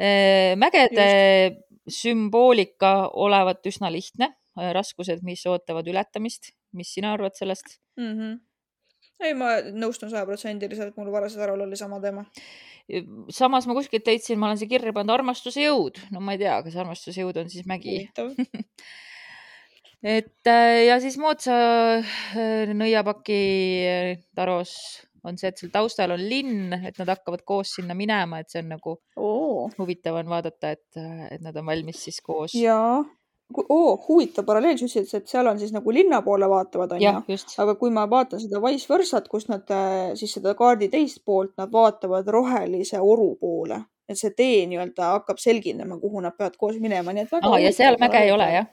Äh, mägede Just sümboolika olevat üsna lihtne, äh, raskused, mis ootavad ületamist. mis sina arvad sellest mm? -hmm. ei, ma nõustun sajaprotsendiliselt, mul varasel ajal oli sama teema. samas ma kuskilt leidsin, ma olen siia kirja pannud armastuse jõud, no ma ei tea, kas armastuse jõud on siis mägi et äh, ja siis moodsa äh, nõiapaki taros on see, et seal taustal on linn, et nad hakkavad koos sinna minema, et see on nagu oh. huvitav on vaadata, et, et nad on valmis siis koos. jaa oo, huvitav paralleel, sa ütlesid, et seal on siis nagu linna poole vaatavad, onju. aga kui ma vaatan seda vice versa't, kus nad äh, siis seda kaardi teist poolt, nad vaatavad rohelise oru poole, et see tee nii-öelda hakkab selginema, kuhu nad peavad koos minema, nii et väga. ja seal mäge ei ole, jah?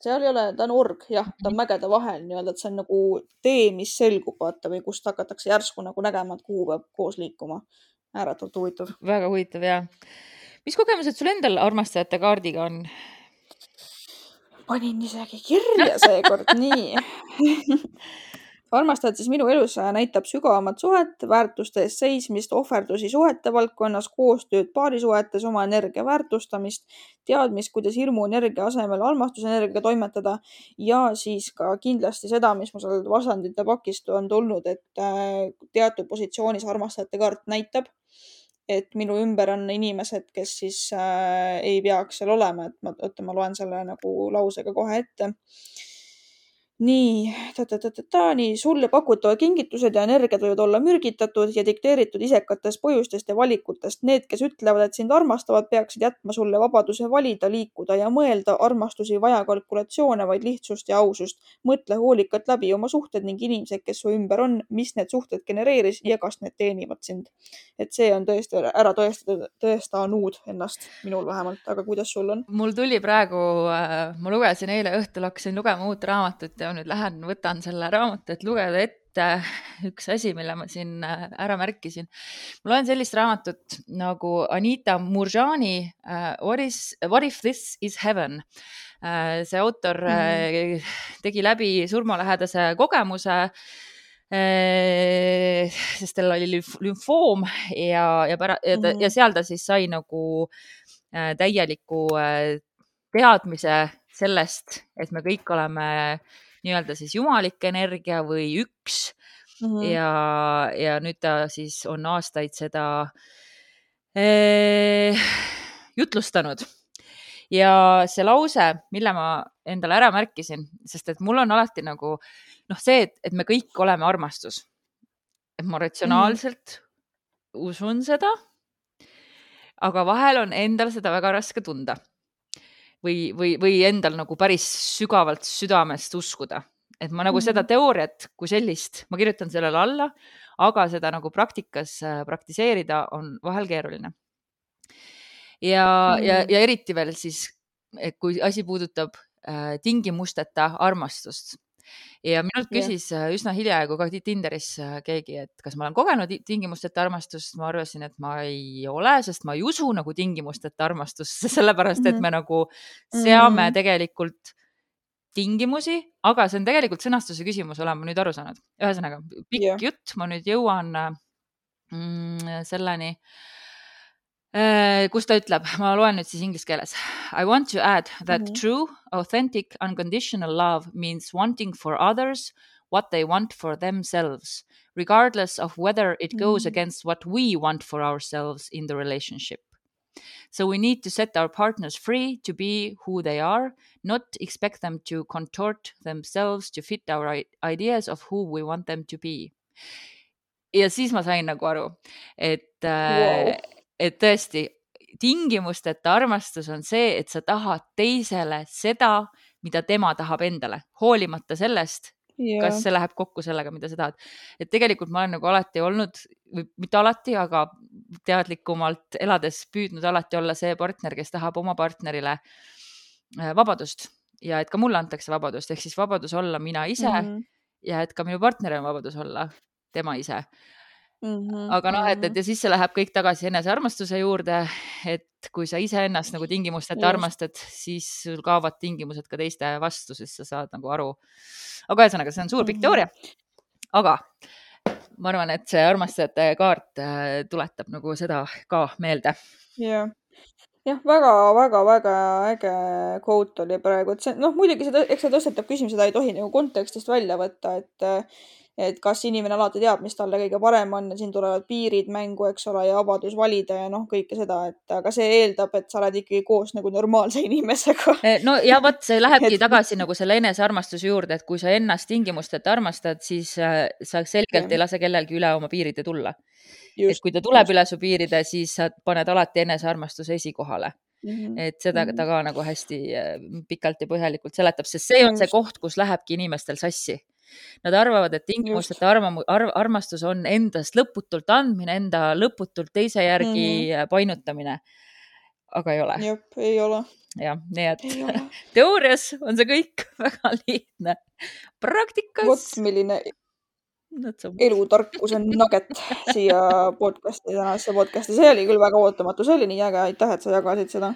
Seal ei ole, ta on org, jah, ta on mägede vahel nii-öelda, et see on nagu tee, mis selgub, vaata, või kust hakatakse järsku nagu nägema, et kuhu peab koos liikuma. ääretult huvitav. väga huvitav ja. mis kogemused sul endal armastajate kaardiga on? panin isegi kirja seekord, nii armastajad siis minu elus näitab sügavamat suhet, väärtuste eest seismist, ohverdusi suhete valdkonnas, koostööd paarisuhetes, oma energia väärtustamist, teadmist, kuidas hirmuenergia asemel armastusenergiaga toimetada ja siis ka kindlasti seda, mis mul seal vastandite pakist on tulnud, et äh, teatud positsioonis armastajate kaart näitab, et minu ümber on inimesed, kes siis äh, ei peaks seal olema, et ma, oota, ma loen selle nagu lausega kohe ette nii, nii, sulle pakutavad kingitused ja energiad võivad olla mürgitatud ja dikteeritud isekatest põhjustest ja valikutest. Need, kes ütlevad, et sind armastavad, peaksid jätma sulle vabaduse valida, liikuda ja mõelda. armastus ei vaja kalkulatsioone, vaid lihtsust ja ausust. mõtle hoolikalt läbi oma suhted ning inimesed, kes su ümber on, mis need suhted genereeris ja kas need teenivad sind. et see on tõesti ära tõestatud, tõestanud ennast, minul vähemalt, aga kuidas sul on? mul tuli praegu äh,, ma lugesin eile õhtul, hakkasin lugema uut raamatut ja nüüd lähen, võtan selle raamatu, et lugeda ette üks asi, mille ma siin äh, ära märkisin. ma loen sellist raamatut nagu Anita Murjani uh, What is, What if this is heaven uh,? see autor mm -hmm. uh, tegi läbi surmalähedase kogemuse sest tal oli lümfoom ja, ja pära- ja, ta, ja mhm. seal ta siis sai nagu täieliku teadmise sellest, et me kõik oleme nii-öelda siis jumalik energia või üks mm. -hmm. ja, ja nüüd ta siis on aastaid seda eh, jutlustanud ja see lause, mille ma endale ära märkisin, sest et mul on alati nagu noh, see, et, et me kõik oleme armastus. et ma ratsionaalselt mm. usun seda. aga vahel on endal seda väga raske tunda või, või, või endal nagu päris sügavalt südamest uskuda. et ma nagu mm -hmm. seda teooriat kui sellist, ma kirjutan sellele alla, aga seda nagu praktikas äh, praktiseerida on vahel keeruline. ja mm, -hmm. ja, ja eriti veel siis, kui asi puudutab äh, tingimusteta armastust ja minult küsis yeah. üsna hiljaaegu ka Tinderis äh, keegi, et kas ma olen kogenud tingimusteta armastust, ma arvasin, et ma ei ole, sest ma ei usu nagu tingimusteta armastusse, sellepärast et mhm. me nagu seame -hmm. tegelikult tingimusi, aga see on tegelikult sõnastuse küsimus, olen ma nüüd aru saanud. ühesõnaga pikk yeah. jutt, ma nüüd jõuan mm, selleni Äh, kus ta ütleb, ma loen nüüd siis inglise keeles. I want to add that mm -hmm. true, authentic, unconditional love means wanting for others what they want for themselves, regardless of whether it goes mm -hmm. against what we want for ourselves in the relationship. So we need to set our partners free to be who they are, not expect them to contort themselves to fit our ideas of who we want them to be. ja siis ma sain nagu aru, et wow äh, et tõesti tingimusteta armastus on see, et sa tahad teisele seda, mida tema tahab endale, hoolimata sellest, kas see läheb kokku sellega, mida sa tahad. et tegelikult ma olen nagu alati olnud või mitte alati, aga teadlikumalt elades püüdnud alati olla see partner, kes tahab oma partnerile äh, vabadust ja et ka mulle antakse vabadust, ehk siis vabadus olla mina ise mm -hmm. ja et ka minu partneril on vabadus olla tema ise Mm -hmm, aga noh, et, et mm-hmm. ja siis see läheb kõik tagasi enesearmastuse juurde, et kui sa iseennast nagu tingimusteta armastad, siis sul kaovad tingimused ka teiste vastu, sest sa saad nagu aru. aga ühesõnaga, see on suur pikk mm -hmm. teooria. aga ma arvan, et see armastajate kaart äh, tuletab nagu seda ka meelde. jah jah, väga-väga-väga äge quote oli praegu, et see noh, muidugi see, eks see tõstatab küsimuse, seda ei tohi nagu kontekstist välja võtta, et et kas inimene alati teab, mis talle kõige parem on ja siin tulevad piirid mängu, eks ole, ja vabadus valida ja noh, kõike seda, et aga see eeldab, et sa oled ikkagi koos nagu normaalse inimesega. Eh, no ja vot, see lähebki et... tagasi nagu selle enesearmastuse juurde, et kui sa ennast tingimusteta armastad, siis äh, sa selgelt ja. ei lase kellelgi üle oma piiride tulla. et kui ta tuleb just. üle su piiride, siis sa paned alati enesearmastuse esikohale Mm -hmm. et seda ta ka nagu hästi äh, pikalt ja põhjalikult seletab, sest see on see koht, kus lähebki inimestel sassi. Nad arvavad, et tingimusteta arvamu- ar,, armastus on endast lõputult andmine, enda lõputult teise järgi mm -hmm. painutamine. aga ei ole. jah, ei ole. jah, nii et teoorias on see kõik väga lihtne. praktikas. vot milline elutarkuse nugget siia podcast'i, tänasesse podcast'i, see oli küll väga ootamatu, see oli nii äge, aitäh, et sa jagasid seda.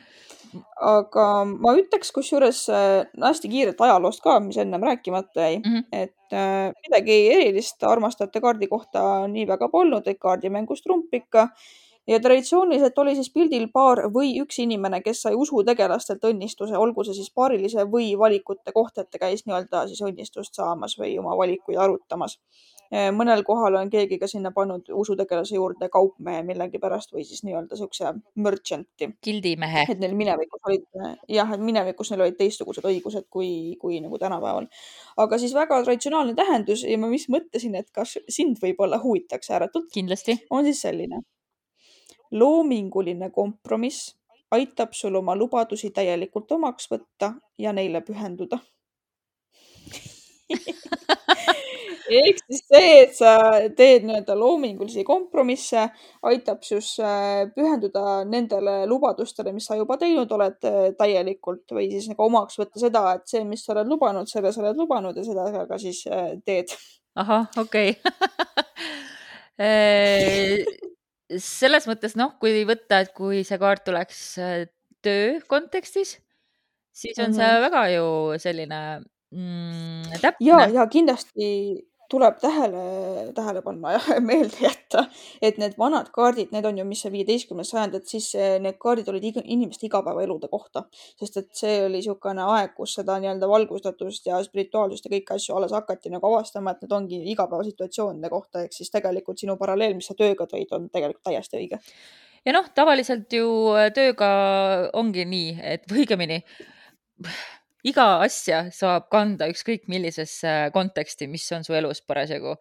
Aga ma ütleks kusjuures äh, hästi kiirelt ajaloost ka, mis ennem rääkimata jäi mm, -hmm. et äh, midagi erilist armastajate kaardi kohta nii väga polnud, et kaardimängus trump ikka ja traditsiooniliselt oli siis pildil paar või üks inimene, kes sai usutegelastelt õnnistuse, olgu see siis paarilise või valikute kohta, et ta käis nii-öelda siis õnnistust saamas või oma valikuid arutamas. Mõnel kohal on keegi ka sinna pannud usutegelase juurde kaupmehe millegipärast või siis nii-öelda siukse merchant'i. gildimehe. et neil minevikus olid, jah, et minevikus neil olid teistsugused õigused kui, kui nagu tänapäeval. aga siis väga traditsionaalne tähendus ja ma vist mõtlesin, et kas sind võib-olla huvitaks ääretult. kindlasti. on siis selline loominguline kompromiss aitab sul oma lubadusi täielikult omaks võtta ja neile pühenduda ehk siis see, et sa teed nii-öelda loomingulisi kompromisse, aitab siis äh, pühenduda nendele lubadustele, mis sa juba teinud oled äh, täielikult või siis nagu omaks võtta seda, et see, mis sa oled lubanud, selle sa oled lubanud ja seda ka siis äh, teed. ahah, okei okay. selles mõttes noh, kui võtta, et kui see kaart tuleks töö kontekstis, siis on mm -hmm. see mhm. väga ju selline mm, täpne. ja, ja kindlasti tuleb tähele, tähele panna ja meelde jätta, et need vanad kaardid, need on ju, mis see viieteistkümnes sajand, et siis eh, need kaardid olid iga, inimeste igapäevaelude kohta, sest et see oli niisugune aeg, kus seda nii-öelda valgustatust ja spirituaalsust ja kõiki asju alles hakati nagu avastama, et need ongi igapäevasituatsioonide kohta, ehk siis tegelikult sinu paralleel, mis sa tööga tõid, on tegelikult täiesti õige. ja noh, tavaliselt ju tööga ongi nii, et või õigemini iga asja saab kanda ükskõik millisesse konteksti, mis on su elus parasjagu.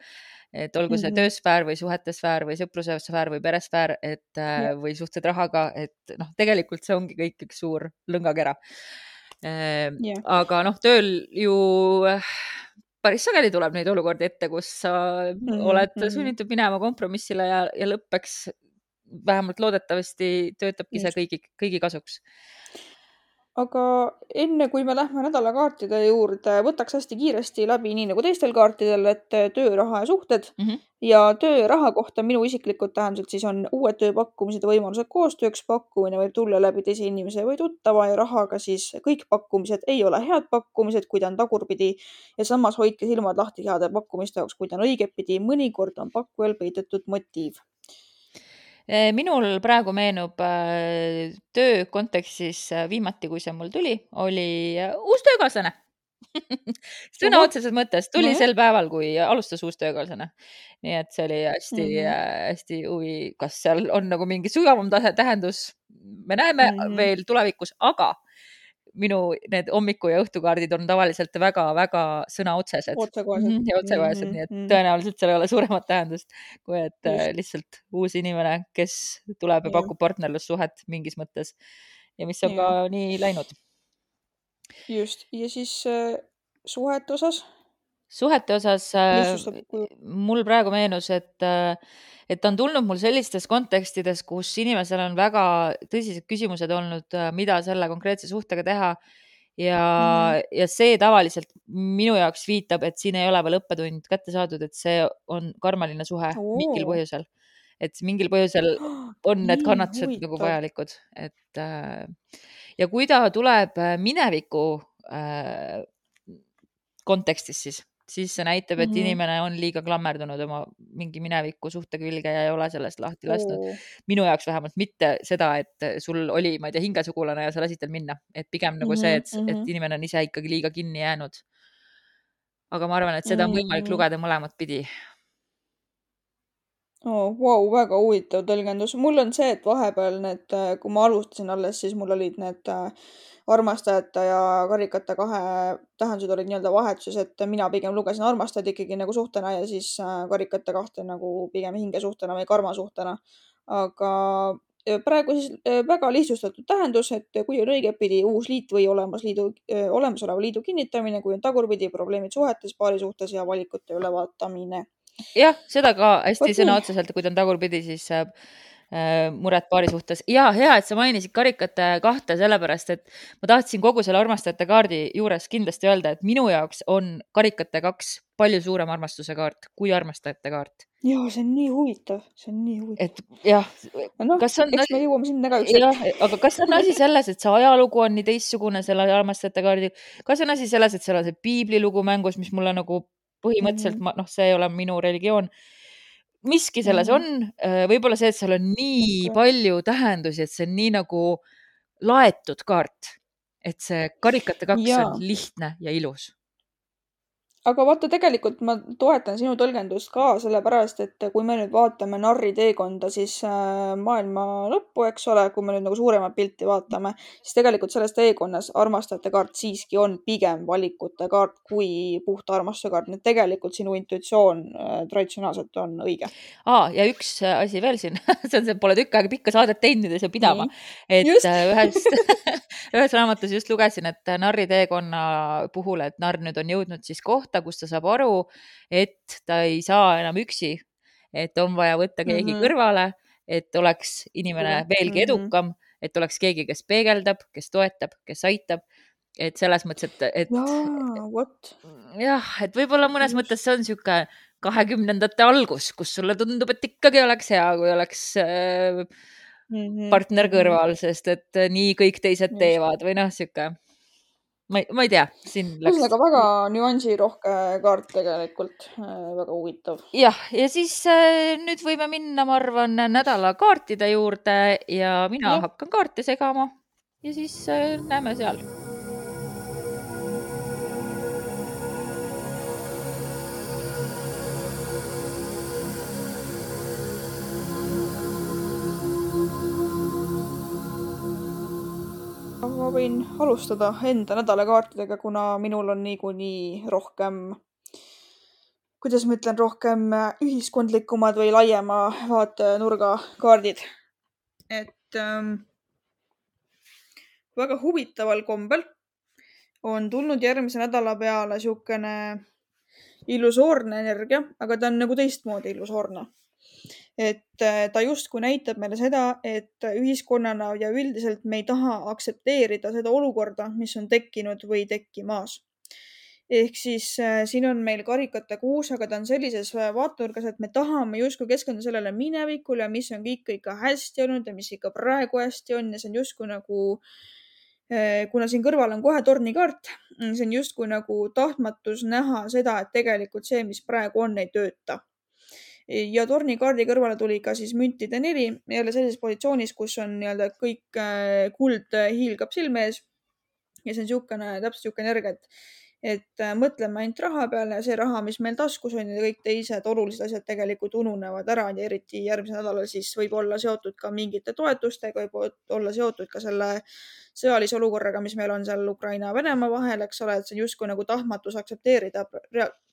et olgu see mm -hmm. töösfäär või suhetesfäär või sõprusesfäär või peresfäär, et yeah. või suhted rahaga, et noh, tegelikult see ongi kõik üks suur lõngakera yeah.. Ehm, aga noh, tööl ju päris sageli tuleb neid olukordi ette, kus sa mm -hmm. oled mhm. sunnitud minema kompromissile ja, ja lõppeks vähemalt loodetavasti töötabki see kõigi, kõigi kasuks aga enne kui me lähme nädalakaartide juurde, võtaks hästi kiiresti läbi, nii nagu teistel kaartidel, et eh, töö, raha ja suhted mm. -hmm. ja tööraha kohta minu isiklikud tähendused siis on uued tööpakkumised ja võimalused koostööks. pakkumine võib tulla läbi teise inimese või tuttava ja rahaga siis kõik pakkumised ei ole head pakkumised, kui ta on tagurpidi. ja samas hoidke silmad lahti heade pakkumiste jaoks, kui ta on õigetpidi. mõnikord on pakkujal peidetud motiiv minul praegu meenub äh, töö kontekstis äh, viimati, kui see mul tuli, oli äh, uus töökaaslane sõna otseses mõttes tuli -hmm. sel päeval, kui alustas uus töökaaslane. nii et see oli hästi-hästi mm -hmm. hästi huvi, kas seal on nagu mingi sügavam tähendus. me näeme mm -hmm. veel tulevikus, aga minu need hommiku ja õhtukaardid on tavaliselt väga-väga sõnaotsesed. otsekohesed. -hmm, ja otsekohesed mm, -hmm. nii et mhm. tõenäoliselt seal ei ole suuremat tähendust, kui et äh, Just. lihtsalt uus inimene, kes tuleb ja, ja pakub partnerlussuhet mingis mõttes ja mis on ja. ka nii läinud. just, ja siis äh, suhete osas? Suhete osas äh, mul praegu meenus, et äh, et ta on tulnud mul sellistes kontekstides, kus inimesel on väga tõsised küsimused olnud, äh, mida selle konkreetse suhtega teha. ja mm., ja see tavaliselt minu jaoks viitab, et siin ei ole veel õppetund kätte saadud, et see on karmaline suhe Oo. mingil põhjusel. et mingil põhjusel on need kannatused nagu vajalikud, et ja kui ta tuleb mineviku kontekstis, siis siis see näitab, et mm -hmm. inimene on liiga klammerdunud oma mingi mineviku suhte külge ja ei ole sellest lahti lastud oh.. minu jaoks vähemalt mitte seda, et sul oli, ma ei tea, hingesugulane ja sa lasid tal minna, et pigem nagu mm -hmm. see, et mm, -hmm. et inimene on ise ikkagi liiga kinni jäänud. aga ma arvan, et seda on võimalik mm -hmm. lugeda mõlemat pidi oh,. Vau, väga huvitav tõlgendus. mul on see, et vahepeal need, kui ma alustasin alles, siis mul olid need äh, armastajate ja karikate kahe tähendused olid nii-öelda vahetuses, et mina pigem lugesin armastajad ikkagi nagu suhtena ja siis äh, karikate kahte nagu pigem hingesuhtena või karmasuhtena. aga äh, praegu siis äh, väga lihtsustatud tähendus, et kui on õigetpidi uus liit või olemas liidu, olemasoleva liidu kinnitamine, kui on tagurpidi probleemid suhetes, paari suhtes ja valikute ülevaatamine. Jah, seda ka hästi sõna otseselt, kui ta on tagurpidi, siis äh, muret paari suhtes ja hea, et sa mainisid karikate kahte, sellepärast et ma tahtsin kogu selle armastajate kaardi juures kindlasti öelda, et minu jaoks on karikate kaks palju suurem armastuse kaart kui armastajate kaart. ja see on nii huvitav, see on nii huvitav. et jah no,, kas on. eks me jõuame sinna ka ükskord. aga kas on asi selles, et see ajalugu on nii teistsugune selle armastajate kaardil, kas on asi selles, et seal on see piiblilugu mängus, mis mulle nagu põhimõtteliselt -hmm. ma, noh, see ei ole minu religioon. miski selles -hmm. on, äh, võib-olla see, et seal on nii palju tähendusi, et see on nii nagu laetud kaart, et see karikate kaks ja. on lihtne ja ilus aga vaata, tegelikult ma toetan sinu tõlgendust ka, sellepärast et kui me nüüd vaatame narri teekonda, siis äh, maailma lõppu, eks ole, kui me nüüd nagu suuremat pilti vaatame, siis tegelikult selles teekonnas armastajate kaart siiski on pigem valikute kaart kui puhta armastuse kaart, nii et tegelikult sinu intuitsioon äh, traditsionaalselt on õige. aa, ja üks äh, asi veel siin see on see, pole tükk aega pikka saadet teinud ja see pidama, et just. ühes ühes raamatus just lugesin, et narri teekonna puhul, et narr nüüd on jõudnud siis kohta, kohta, kus ta saab aru, et ta ei saa enam üksi, et on vaja võtta keegi mm -hmm. kõrvale, et oleks inimene veelgi mhm. edukam, et oleks keegi, kes peegeldab, kes toetab, kes aitab. Et selles mõttes, et, et jah, et võib-olla mõnes mõttes see on niisugune kahekümnendate algus, kus sulle tundub, et ikkagi oleks hea, kui oleks äh, partner mhm. kõrval, sest et nii kõik teised teevad või noh, niisugune ma ei, ma ei tea, siin läks. ühesõnaga väga nüansirohke kaart tegelikult, äh, väga huvitav. jah, ja siis äh, nüüd võime minna, ma arvan, nädala kaartide juurde ja mina ja. hakkan kaarte segama ja siis äh, näeme seal võin alustada enda nädalakaartidega, kuna minul on niikuinii rohkem, kuidas ma ütlen, rohkem ühiskondlikumad või laiema vaatenurga kaardid. et ähm, väga huvitaval kombel on tulnud järgmise nädala peale niisugune illusoorne energia, aga ta on nagu teistmoodi illusoorne et äh, ta justkui näitab meile seda, et ühiskonnana ja üldiselt me ei taha aktsepteerida seda olukorda, mis on tekkinud või tekkimas. ehk siis äh, siin on meil karikate kuus, aga ta on sellises äh, vaatenurgas, et me tahame justkui keskenduda sellele minevikule, mis on kõik ikka hästi olnud ja mis ikka praegu hästi on ja see on justkui nagu kuna siin kõrval on kohe tornikaart, see on justkui nagu tahtmatus näha seda, et tegelikult see, mis praegu on, ei tööta ja tornikaardi kõrvale tuli ka siis müntide neli, jälle sellises positsioonis, kus on nii-öelda kõik äh, kuld äh, hiilgab silme ees. ja see on niisugune, täpselt niisugune energia, et, et äh, mõtleme ainult raha peale ja see raha, mis meil taskus on ja kõik teised olulised asjad tegelikult ununevad ära ja eriti järgmisel nädalal siis võib olla seotud ka mingite toetustega, võib olla seotud ka selle sõjalise olukorraga, mis meil on seal Ukraina ja Venemaa vahel, eks ole, et see on justkui nagu tahtmatus aktsepteerida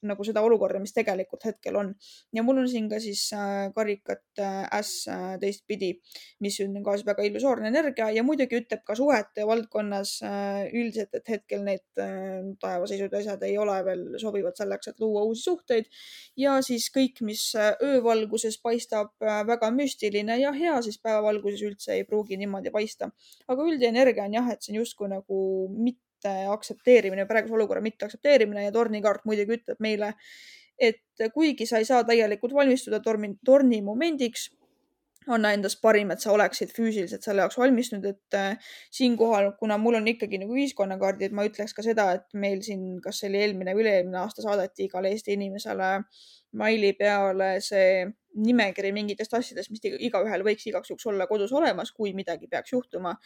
nagu seda olukorda, mis tegelikult hetkel on. ja mul on siin ka siis äh, karikat äh, äss äh, teistpidi, mis on ka väga illusoorne energia ja muidugi ütleb ka suhete valdkonnas üldiselt, et hetkel need taevaseisud ja asjad ei ole veel sobivad selleks, et luua uusi suhteid. ja siis kõik, mis öövalguses paistab väga müstiline ja hea, siis päevavalguses üldse ei pruugi niimoodi paista. aga üldine energia on jah, et see on justkui nagu mitte aktsepteerimine, praeguse olukorra mitte aktsepteerimine ja tornikaart muidugi ütleb meile, et kuigi sa ei saa täielikult valmistuda tormi, torni momendiks, anna endast parim, et sa oleksid füüsiliselt selle jaoks valmistunud, et äh, siinkohal, kuna mul on ikkagi nagu ühiskonnakaardid, ma ütleks ka seda, et meil siin, kas see oli eelmine või üle-eelmine aasta saadeti igale Eesti inimesele maili peale see nimekiri mingitest asjadest, mis igaühel võiks igaks juhuks olla kodus olemas, kui midagi peaks juhtuma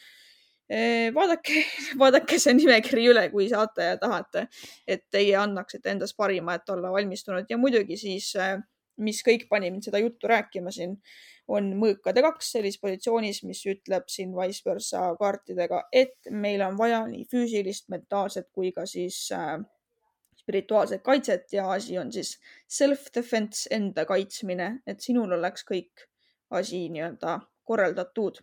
vaadake, vaadake see nimekiri üle, kui saate ja tahate, et teie annaksite endast parima, et olla valmistunud. Ja muidugi siis, mis kõik pani mind seda juttu rääkima siin, on mõõkade kaks sellises positsioonis, mis ütleb siin vice versa kaartidega, et meil on vaja nii füüsilist, mentaalset kui ka siis äh, spirituaalset kaitset. Ja asi on siis self-defense, enda kaitsmine, et sinul oleks kõik asi nii-öelda korraldatud.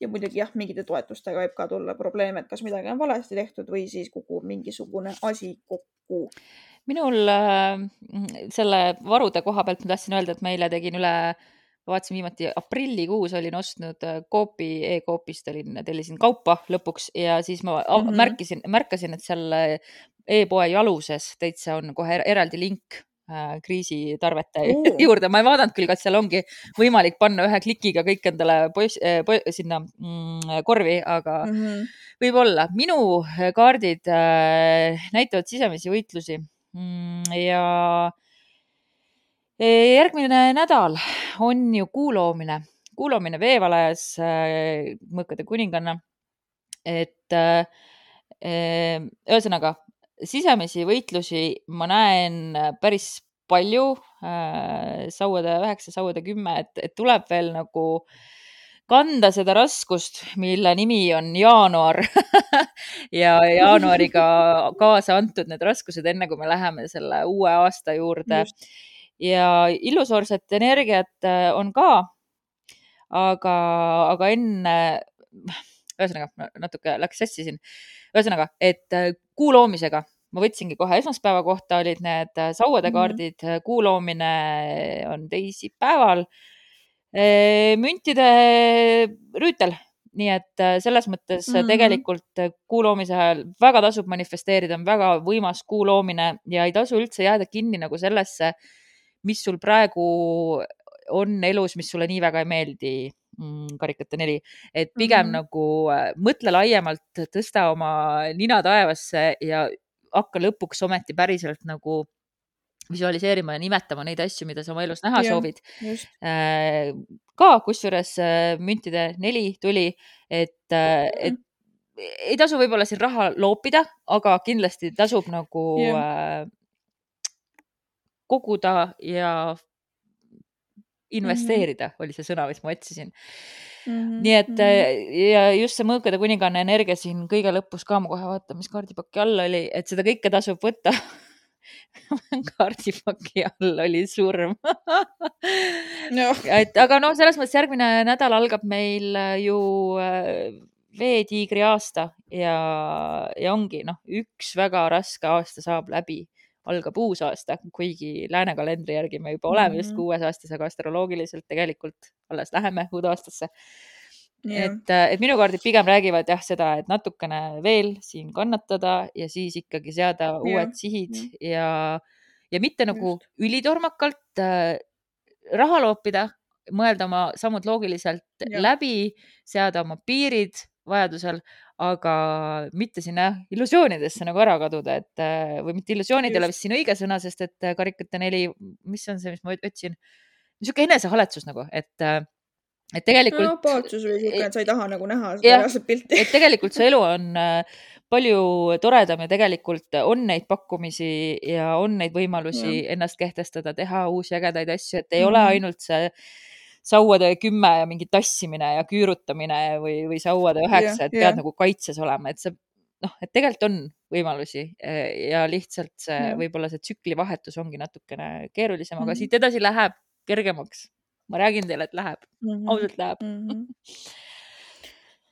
ja muidugi jah, mingite toetustega võib ka tulla probleeme, et kas midagi on valesti tehtud või siis kukub mingisugune asi kokku. minul äh, selle varude koha pealt ma tahtsin öelda, et ma eile tegin üle vaatasin viimati aprillikuus olin ostnud äh, Coopi e, e-Coopist olin, tellisin kaupa lõpuks ja siis ma mm -hmm. märkisin, märkasin, et seal e-poe jaluses täitsa on kohe er-, eraldi link äh, kriisitarvete uh. juurde. ma ei vaadanud küll, kas seal ongi võimalik panna ühe klikiga kõik endale poiss äh, po, sinna mm, korvi, aga mm -hmm. võib-olla. minu kaardid äh, näitavad sisemisi võitlusi mm, ja järgmine nädal on ju kuu loomine, kuu loomine veevalajas äh, mõõkade kuninganna. et äh, ühesõnaga sisemisi võitlusi ma näen päris palju äh,. sauade üheksa, sauade kümme, et, et tuleb veel nagu kanda seda raskust, mille nimi on jaanuar ja jaanuariga kaasa antud need raskused, enne kui me läheme selle uue aasta juurde ja illusoorset energiat äh, on ka. aga, aga enne, ühesõnaga natuke läks sassi siin. ühesõnaga, et äh, kuu loomisega ma võtsingi kohe esmaspäeva kohta olid need äh, sauadekaardid mm, -hmm. kuu loomine on teisipäeval. müntide rüütel, nii et selles mõttes mm -hmm. tegelikult kuu loomise ajal väga tasub manifesteerida, on väga võimas kuu loomine ja ei tasu üldse jääda kinni nagu sellesse mis sul praegu on elus, mis sulle nii väga ei meeldi mm,, karikate neli, et pigem mm -hmm. nagu äh, mõtle laiemalt, tõsta oma nina taevasse ja hakka lõpuks ometi päriselt nagu visualiseerima ja nimetama neid asju, mida sa oma elus näha ja, soovid. Äh, ka kusjuures äh, müntide neli tuli, et, et ei tasu võib-olla siin raha loopida, aga kindlasti tasub nagu ja koguda ja investeerida mm -hmm. oli see sõna, mis ma otsisin mm. -hmm. nii et mm -hmm. ja just see mõõkade kuninganna energia siin kõige lõpus ka, ma kohe vaatan, mis kaardipaki all oli, et seda kõike tasub võtta kaardipaki all oli surm no.. et aga noh, selles mõttes järgmine nädal algab meil ju äh, veetiigri aasta ja, ja ongi noh, üks väga raske aasta saab läbi algab uus aasta, kuigi lääne kalendri järgi me juba oleme mm -hmm. justkui uues aastas, aga astroloogiliselt tegelikult alles läheme uude aastasse. Yeah. et, et minu kaardid pigem räägivad jah seda, et natukene veel siin kannatada ja siis ikkagi seada yeah. uued sihid yeah. ja, ja mitte nagu Just. ülitormakalt äh, raha loopida, mõelda oma sammud loogiliselt yeah. läbi, seada oma piirid vajadusel, aga mitte sinna illusioonidesse nagu ära kaduda, et äh, või mitte illusioonid ei ole vist siin õige sõna, sest et äh, karikate neli, mis on see, mis ma otsin, niisugune enesehaletsus nagu, et äh, et tegelikult no,. apaatsus või siuke, et sa ei taha nagu näha seda reaalset pilti. et tegelikult see elu on palju toredam ja tegelikult on neid pakkumisi ja on neid võimalusi ja. ennast kehtestada, teha uusi ägedaid asju, et ei mm ole mhm. ainult see sauade kümme ja mingi tassimine ja küürutamine või, või sauade üheksa, et pead yeah. nagu kaitses olema, et see noh, et tegelikult on võimalusi eh, ja lihtsalt see yeah. võib-olla see tsükli vahetus ongi natukene keerulisem mm, -hmm. aga mhm. siit edasi läheb kergemaks. ma räägin teile, et läheb mm, -hmm. ausalt läheb mm. -hmm.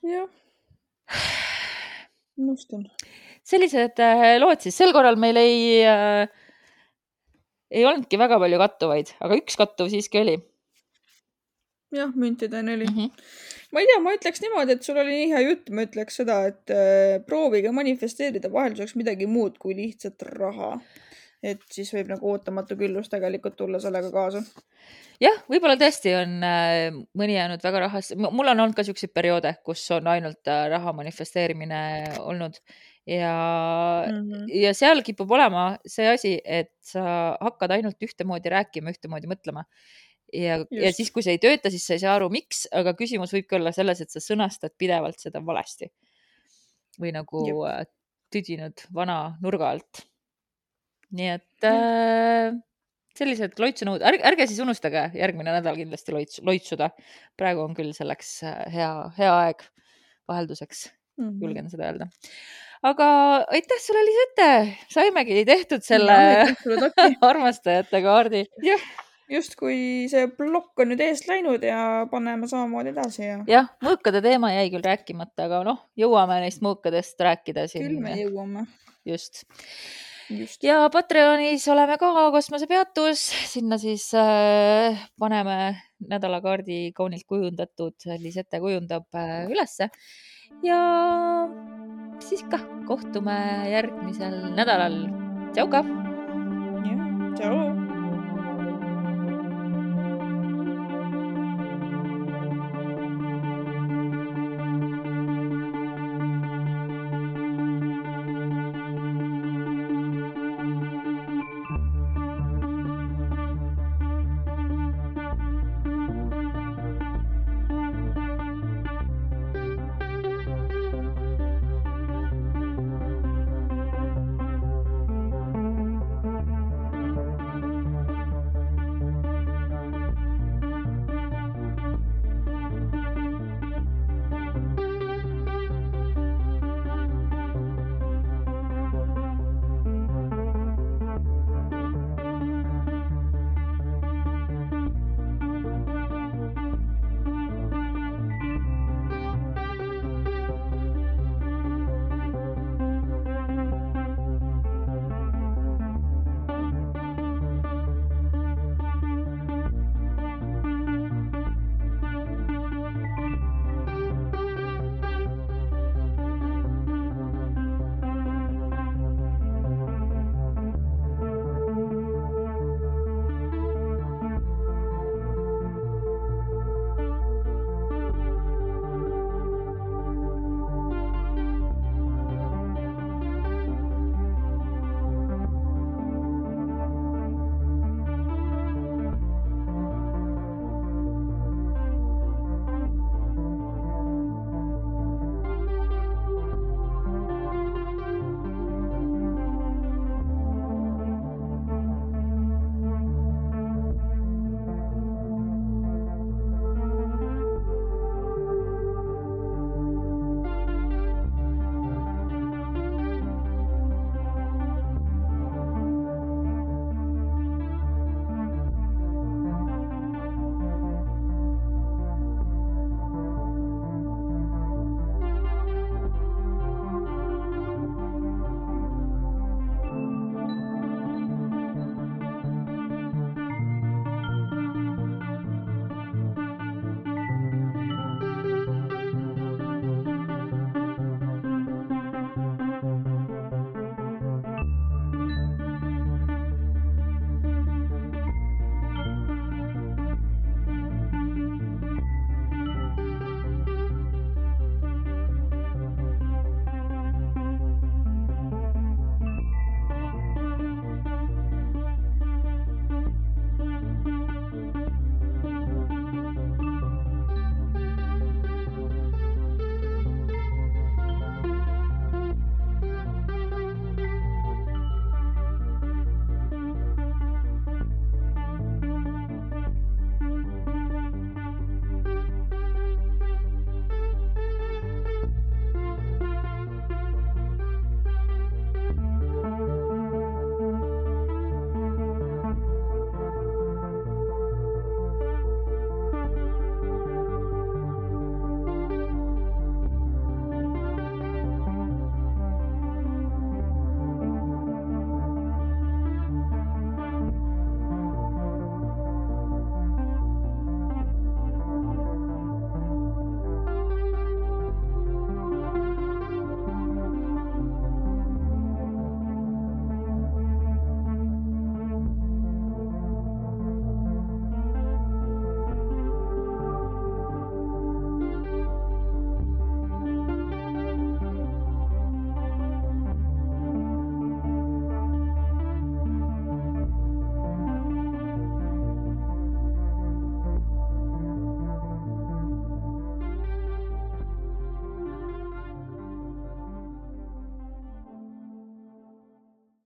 jah, nõustun. sellised äh, lood siis, sel korral meil ei äh,, ei olnudki väga palju kattuvaid, aga üks kattuv siiski oli jah, müntide neli mm. -hmm. ma ei tea, ma ütleks niimoodi, et sul oli nii hea jutt, ma ütleks seda, et äh, proovige manifesteerida vahelduseks midagi muud kui lihtsalt raha. et siis võib nagu ootamatu küllus tegelikult tulla sellega kaasa. jah, võib-olla tõesti on äh, mõni jäänud väga rahasse, mul on olnud ka siukseid perioode, kus on ainult äh, raha manifesteerimine olnud ja mm, -hmm. ja seal kipub olema see asi, et sa hakkad ainult ühtemoodi rääkima, ühtemoodi mõtlema ja, ja siis, kui see ei tööta, siis sa ei saa aru, miks, aga küsimus võibki olla selles, et sa sõnastad pidevalt seda valesti või nagu Juh. Äh, tüdinud vana nurga alt. nii et äh, sellised loitsunõud, ärge, ärge siis unustage järgmine nädal kindlasti loits, loitsuda. praegu on küll selleks äh, hea, hea aeg vahelduseks mm, -hmm. julgen seda öelda aga aitäh sulle, Lisette, saimegi tehtud selle armastajate kaardi. jah justkui see plokk on nüüd eest läinud ja paneme samamoodi edasi ja. jah, mõõkade teema jäi küll rääkimata, aga noh, jõuame neist mõõkadest rääkida siin. küll me jõuame. just, just.. ja Patreonis oleme ka kosmosepeatus, sinna siis äh, paneme nädalakaardi kaunilt kujundatud, Lisette kujundab äh, ülesse ja siis kah kohtume järgmisel nädalal. tšau ka. jah, tšau.